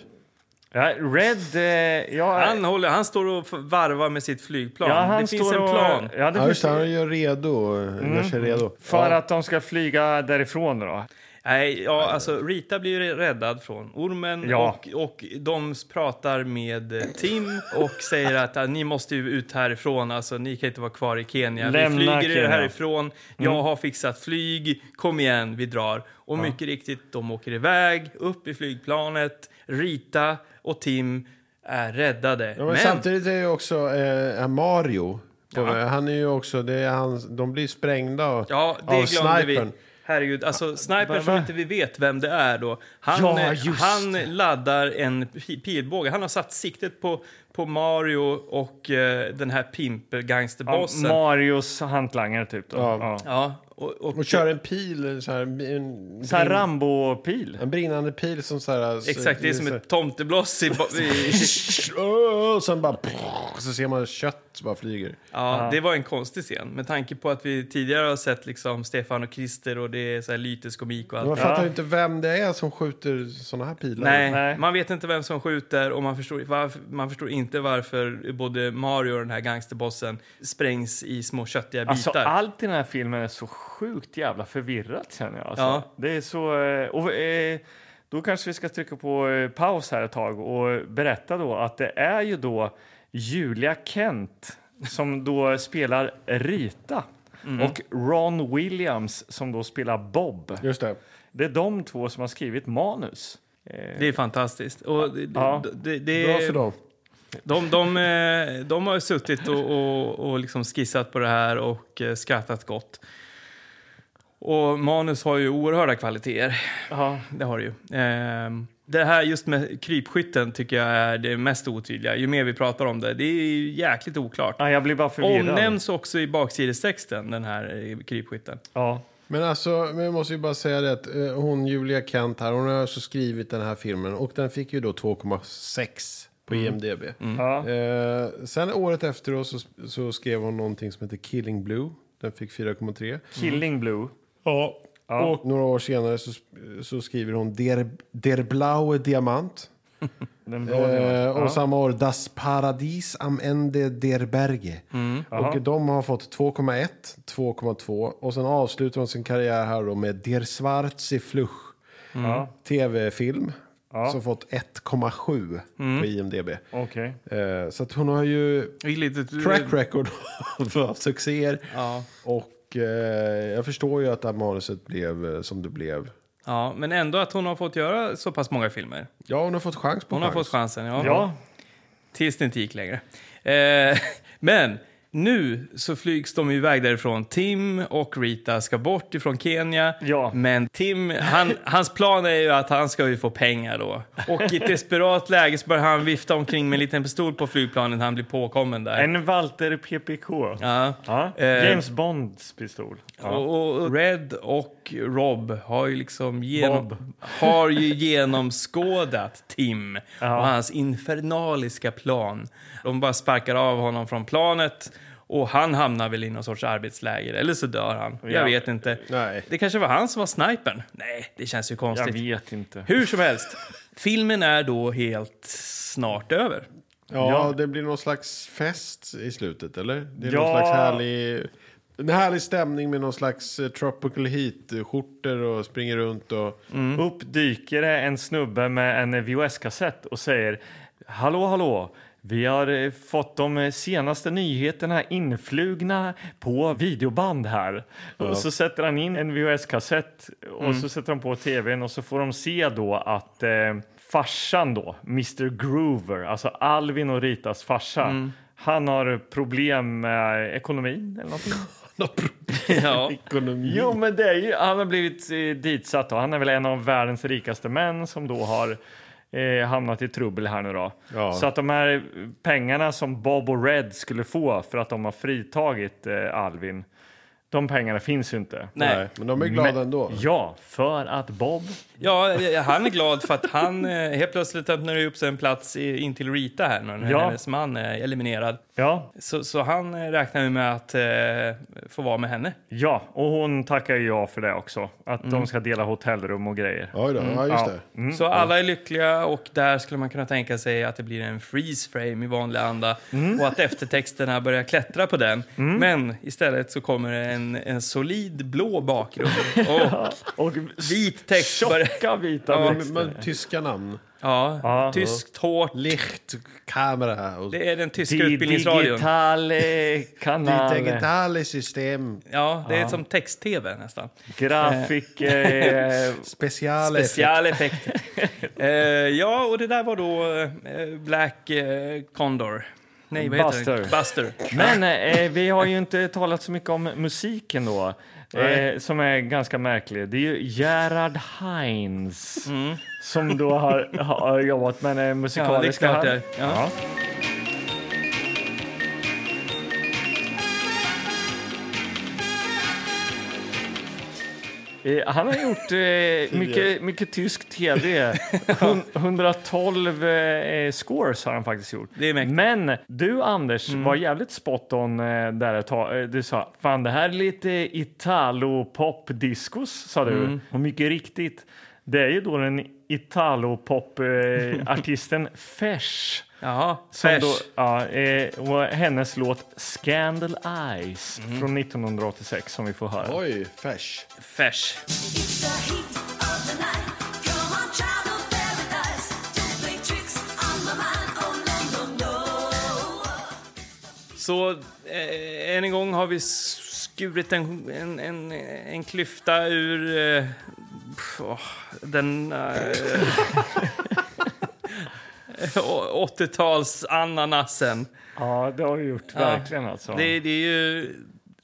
Ja, Red, eh, ja, Han, håller, han står och varvar med sitt flygplan. ja, han det finns står en och- plan. Ja, det Ja, finns. Han gör redo. Gör sig redo. för ja. att de ska flyga därifrån då. Nej, ja, alltså Rita blir räddad från ormen Ja. och, och de pratar med eh, Tim och säger att ni måste ju ut härifrån, alltså ni kan inte vara kvar i Kenya. Lämna vi flyger er Kenya. Mm. härifrån, jag har fixat flyg, kom igen, vi drar. Och mycket riktigt, de åker iväg, upp i flygplanet, Rita och Tim är räddade. Ja, men, men samtidigt är ju också eh, Mario. Ja. Han är ju också, det är han, de blir sprängda av, Ja, det av snipern. vi. Herregud, alltså snipern Va- som inte vi vet vem det är då. Han, Ja, eh, han laddar en pi- pilbåge. Han har satt siktet på, på Mario och eh, den här Ja, pimp-gangsterbossen. Marios hantlangare typ. Då. Ja. Ja. Och, och, Och kör en pil, så här, en, Så här Rambo-pil. en brinnande pil som så här... Exakt, det är som så- ett tomtebloss i, Och *laughs* sen bara... Så ser man kött som bara flyger. Ja, det var en konstig scen. Med tanke på att vi tidigare har sett liksom Stefan och Christer och det är så här lyteskomik och allt. Man fattar ju inte vem det är som skjuter såna här pilar. Nej, Nej. man vet inte vem som skjuter och man förstår, varför, man förstår inte varför både Mario och den här gangsterbossen sprängs i små köttiga Alltså, bitar. allt i den här filmen är så sjukt jävla förvirrat känner jag. Alltså. Ja. Det är så... eh, Och, eh, då kanske vi ska trycka på eh, paus här ett tag och berätta då att det är ju då Julia Kent som då spelar Rita och Ron Williams som då spelar Bob. Just det. Det är de två som har skrivit manus. Det är fantastiskt. Och det, Ja. det, det, Bra för dem. De, de, de har suttit och, och, och liksom skissat på det här och skrattat gott. Och manus har ju oerhörda kvaliteter. Ja. Det har det ju. Ehm, det här just med krypskytten tycker jag är det mest otydliga. Ju mer vi pratar om det. Det är ju jäkligt oklart. Ja, jag blir bara förvirrad. Omnämns också i baksidestexten, den här eh, krypskytten. Ja. Men alltså, men jag måste ju bara säga det att eh, hon Julia Kent här, hon har alltså skrivit den här filmen och den fick ju då 2,6 på IMDB. Ja. Eh, sen året efter då så, så skrev hon någonting som heter Killing Blue. Den fick 4,3. Killing Blue. Ja. Och några år senare så, så skriver hon Der, Der Blaue Diamant. *laughs* Den blå Eh, och ja. samma år Das Paradies am Ende der Berge. Och de har fått 2,1, 2,2 och sen avslutar de sin karriär här då med Der Schwarze Fluch. Ja. Tv-film. Ja. Som fått 1,7 på IMDB. Okej. Eh, så att hon har ju Lite, track record *laughs* av succéer. Ja. Och eh, jag förstår ju att det här manuset blev eh, som det blev. ja, men ändå att hon har fått göra så pass många filmer. Ja, hon har fått chans på Hon har chans. fått chansen, ja. Ja. Tills det inte gick längre. Eh, *laughs* men nu så flygs de iväg därifrån. Tim och Rita ska bort ifrån Kenya. Ja. Men Tim, han, hans plan är ju att han ska ju få pengar då. Och i ett desperat läge så börjar han vifta omkring med en liten pistol på flygplanet han blir påkommen där. En Walter PPK. Ja. Ja. Eh, James Bonds pistol. Ja. Och, och Red och Rob har ju liksom genom, Bob. har ju genomskådat Tim och hans infernaliska plan. De bara sparkar av honom från planet och han hamnar väl i någon sorts arbetsläger, eller så dör han. Ja. Jag vet inte. Nej. Det kanske var han som var snipern? Nej, det känns ju Jag konstigt. vet inte. Hur som helst, filmen är då helt snart över. Ja, Ja. det blir någon slags fest i slutet, eller? Det är Ja. någon slags härlig... En härlig stämning med någon slags eh, tropical heat-skjortor och springer runt och... Upp dyker en snubbe med en VHS-kassett och säger Hallå, hallå! Vi har eh, fått de eh, senaste nyheterna influgna på videoband här. Och så sätter han in en VHS-kassett och så sätter de på tvn och så får de se då att eh, farsan då, Mr Groover, alltså Alvin och Ritas farsa, han har problem med ekonomin eller någonting. *laughs* Ja. Ekonomi. Jo, men det är ju, han har blivit eh, ditsatt då. Han är väl en av världens rikaste män som då har eh, hamnat i trubbel här nu då. Ja. Så att de här pengarna som Bob och Red skulle få för att de har fritagit eh, Alvin, De pengarna finns ju inte. Nej. Men de är glada ändå. Ja, för att Bob... Ja, han är glad för att han eh, helt plötsligt öppnar upp sig en plats in till Rita här när Ja. hennes man är eliminerad. Ja, Så, så han eh, räknar ju med att eh, få vara med henne. ja, och hon tackar ju ja för det också. Att Mm. de ska dela hotellrum och grejer. Oj då, ja just Ja. det. Så alla är lyckliga och där skulle man kunna tänka sig att det blir en freeze frame i vanlig anda och att eftertexterna börjar klättra på den. Men istället så kommer det en, en solid blå bakgrund *laughs* och Och vit text. tjocka vita Ja, Men, men, tyska namn. Ja, Ja. tyskt hårt. Licht, kamera och Det är den tyska Die utbildningsradion. digitale kanal. digitala system. Ja, det är som text-tv nästan. Grafik... Eh, *laughs* effekt. Specialeffekter. eh, ja, och det där var då eh, Black eh, Condor. Nej, vad heter det? Buster. men eh, vi har ju inte talat så mycket om musiken då. Eh, som är ganska märklig. Det är ju Gerhard Heinz Mm. som då har, har jobbat med det musikaliska klart här. det. Ja. Eh, Han har gjort eh, mycket, mycket tysk tv. Hun- *laughs* 112 eh, scores har han faktiskt gjort. Men du, Anders, Mm. var jävligt spot on eh, där ett tag. Eh, Du sa fan det här är lite italo-pop-discos, sa du. Mm. Och mycket riktigt, det är ju då den italo-pop-artisten *laughs* Fesh. Jaha, Som då, ja, eh, och hennes låt Scandal Eyes Mm. från 1986 som vi får höra. Oj, färs. Fesh. Så eh, än en gång har vi skurit en, en, en, en klyfta ur eh, pff, den eh, *laughs* 80-tals ananasen. Ja, det har du gjort, verkligen alltså. Det, det är ju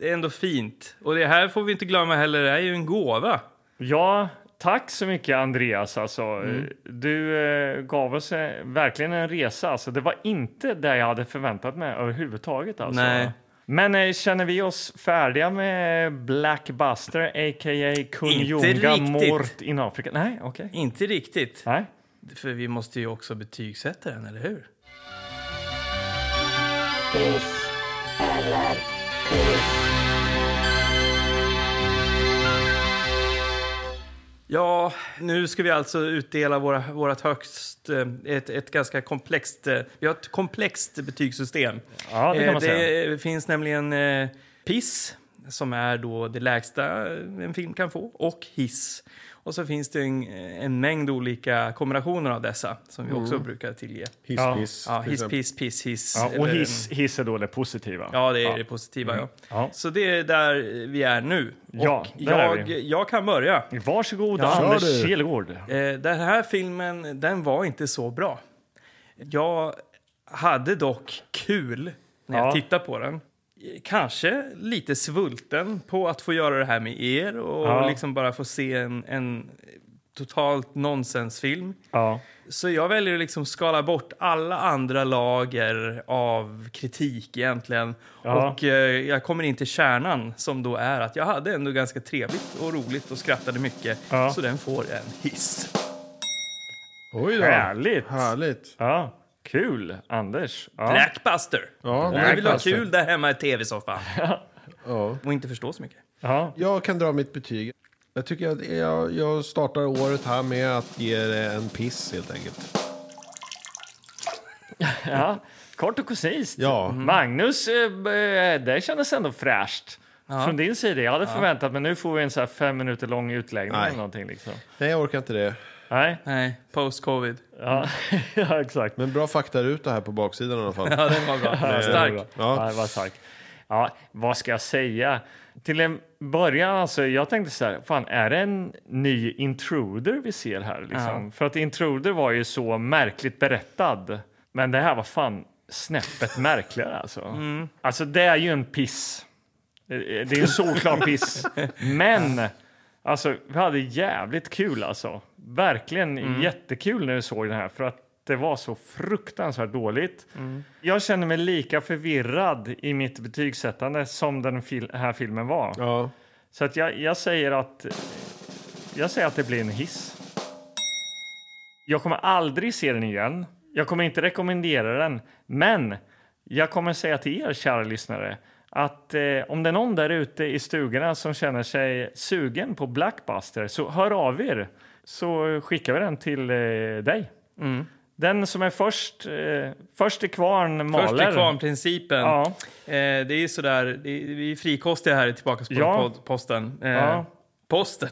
ändå fint. Och det här får vi inte glömma heller, det är ju en gåva. Ja, tack så mycket Andreas. Alltså, Mm. Du eh, gav oss eh, verkligen en resa. Alltså, det var inte det jag hade förväntat mig överhuvudtaget. Alltså. Nej. Men eh, känner vi oss färdiga med Black Buster, a.k.a. Kung Inte Junga riktigt. Mort in Afrika? Nej, okej. Inte riktigt. Nej. För vi måste ju också betygsätta den, eller hur? Ja, nu ska vi alltså utdela våra, vårat högst... eh, Ett, ett ganska komplext... eh, Vi har ett komplext betygssystem. Ja, det kan Eh, man det säga. finns nämligen piss, som är då det lägsta en film kan få, och hiss. Och så finns det en, en mängd olika kombinationer av dessa som vi också brukar tillge. Hisspiss. Ja, till hiss, exempel. piss, piss, hiss. Ja, och eller- hiss, hiss är då det positiva. Ja, det är det positiva. Ja. Ja. Så det är där vi är nu. Ja, och är jag, vi. jag kan börja. Varsågod, Ja, Anders. Kilgård. Eh, den här filmen, den var inte så bra. Jag hade dock kul när jag Ja. tittade på den. Kanske lite svulten på att få göra det här med er och Ja. liksom bara få se en, en totalt nonsensfilm. Ja. Så jag väljer att liksom skala bort alla andra lager av kritik egentligen. Ja. Och eh, jag kommer in till kärnan som då är att jag hade ändå ganska trevligt och roligt och skrattade mycket. Ja. Så den får en hiss. Oj då. Härligt. Härligt. Ja, kul. Anders. Ja. Blackbuster! Ja, Om ni vill ha Blackbuster. kul där hemma i tv-soffan Ja. och inte förstå så mycket. Ja. Jag kan dra mitt betyg. Jag tycker att jag, jag startar året här med att ge det en piss helt enkelt. *laughs* Ja, kort och koncist. Ja. Magnus, eh, eh, det kändes ändå fräscht. Från din sida. Jag hade förväntat mig nu får vi en så här fem minuter lång utläggning Nej. eller någonting. Liksom. Nej, jag orkar inte det. Nej, Nej, post-covid. Ja, *laughs* ja exakt. Men bra faktaruta här på baksidan i alla fall. *laughs* Ja, den var bra. Stark. Ja, Ja. det var starkt. Ja, vad ska jag säga? Till en början, alltså, jag tänkte så här, fan, är det en ny intruder vi ser här? Liksom? För att intruder var ju så märkligt berättad. Men det här var fan snäppet märkligare alltså. Alltså det är ju en piss. Det det är en solklar piss. *laughs* Men alltså, vi hade jävligt kul alltså. Verkligen jättekul när vi såg den här. För att det var så fruktansvärt dåligt. Jag känner mig lika förvirrad i mitt betygssättande som den fil här filmen var. Ja. Så att jag, jag säger att jag säger att det blir en hiss. Jag kommer aldrig se den igen. Jag kommer inte rekommendera den. Men jag kommer säga till er, kära lyssnare, att eh, om det är någon där ute i stugorna som känner sig sugen på Blackbuster, så hör av er så skickar vi den till eh, dig. Den som är först, eh, först i kvarn maler. Först i kvarn-principen. Ja. Eh, det är sådär, det är, vi är frikostiga här i Tillbaka Ja. pod, posten. Eh, Ja. Posten.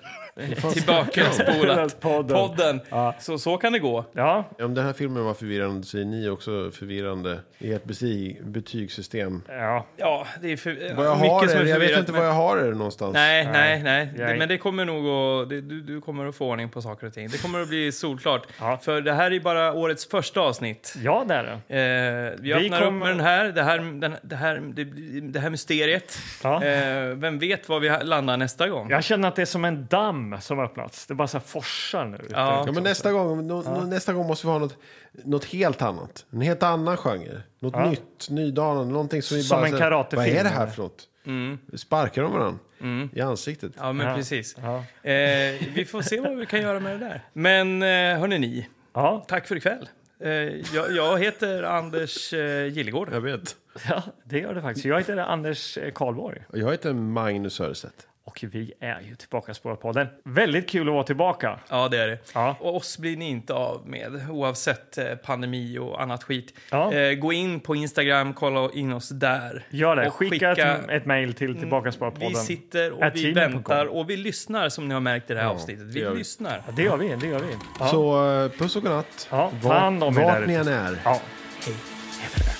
Tillbaka spolat. *laughs* Podden. Podden. Så, så kan det gå. Ja, Om den här filmen var förvirrande så är ni också förvirrande i ert betyg, betygssystem. ja. Ja, det är för, Vad jag mycket har som är jag vet inte men- vad jag har er någonstans. Nej, nej, nej. Det, men det kommer nog att... Det, du, du kommer att få ordning på saker och ting. Det kommer att bli solklart. *laughs* Ja. För det här är bara årets första avsnitt. ja det är det. Eh, vi Vi öppnar kommer- upp med den här, det här, den, det här, det, det här mysteriet. Ja. Eh, vem vet var vi landar nästa gång? Jag känner att det som en damm som öppnats. Det bara så här forsar nu. Ja. Ja, men nästa gång, nå, nå- nästa gång måste vi ha något, något helt annat. En helt annan genre. Något Ja. nytt, nydanande. Någonting som vi Som bara... en karatefilm, Vad är det här för något? Sparkar de varandra i ansiktet? Ja, men Ja. precis. Ja. Eh, vi får se vad vi kan göra med det där. Men eh, hörni ni, Ja, tack för ikväll. Eh, jag, jag heter Anders eh, Gillegård. Jag vet. ja, det gör det faktiskt. Jag heter Anders eh, Karlborg Och Jag heter Magnus Söderstedt. Och vi är ju tillbaka på podden. Väldigt kul att vara tillbaka. Ja, det är det. Ja. Och oss blir ni inte av med, oavsett eh, pandemi och annat skit. Ja. Eh, gå in på Instagram, kolla in oss där. Gör det. Och Skicka, skicka- ett, ett mejl till tillbaka på podden. Vi sitter och vi väntar och vi lyssnar som ni har märkt i det här Ja, avsnittet. det Vi vi. lyssnar. Ja, det gör vi. Det gör vi. Ja. Så eh, puss och godnatt. Ja, ta Vart- hand om er Vart där ni än är. Ja. Hej. Det.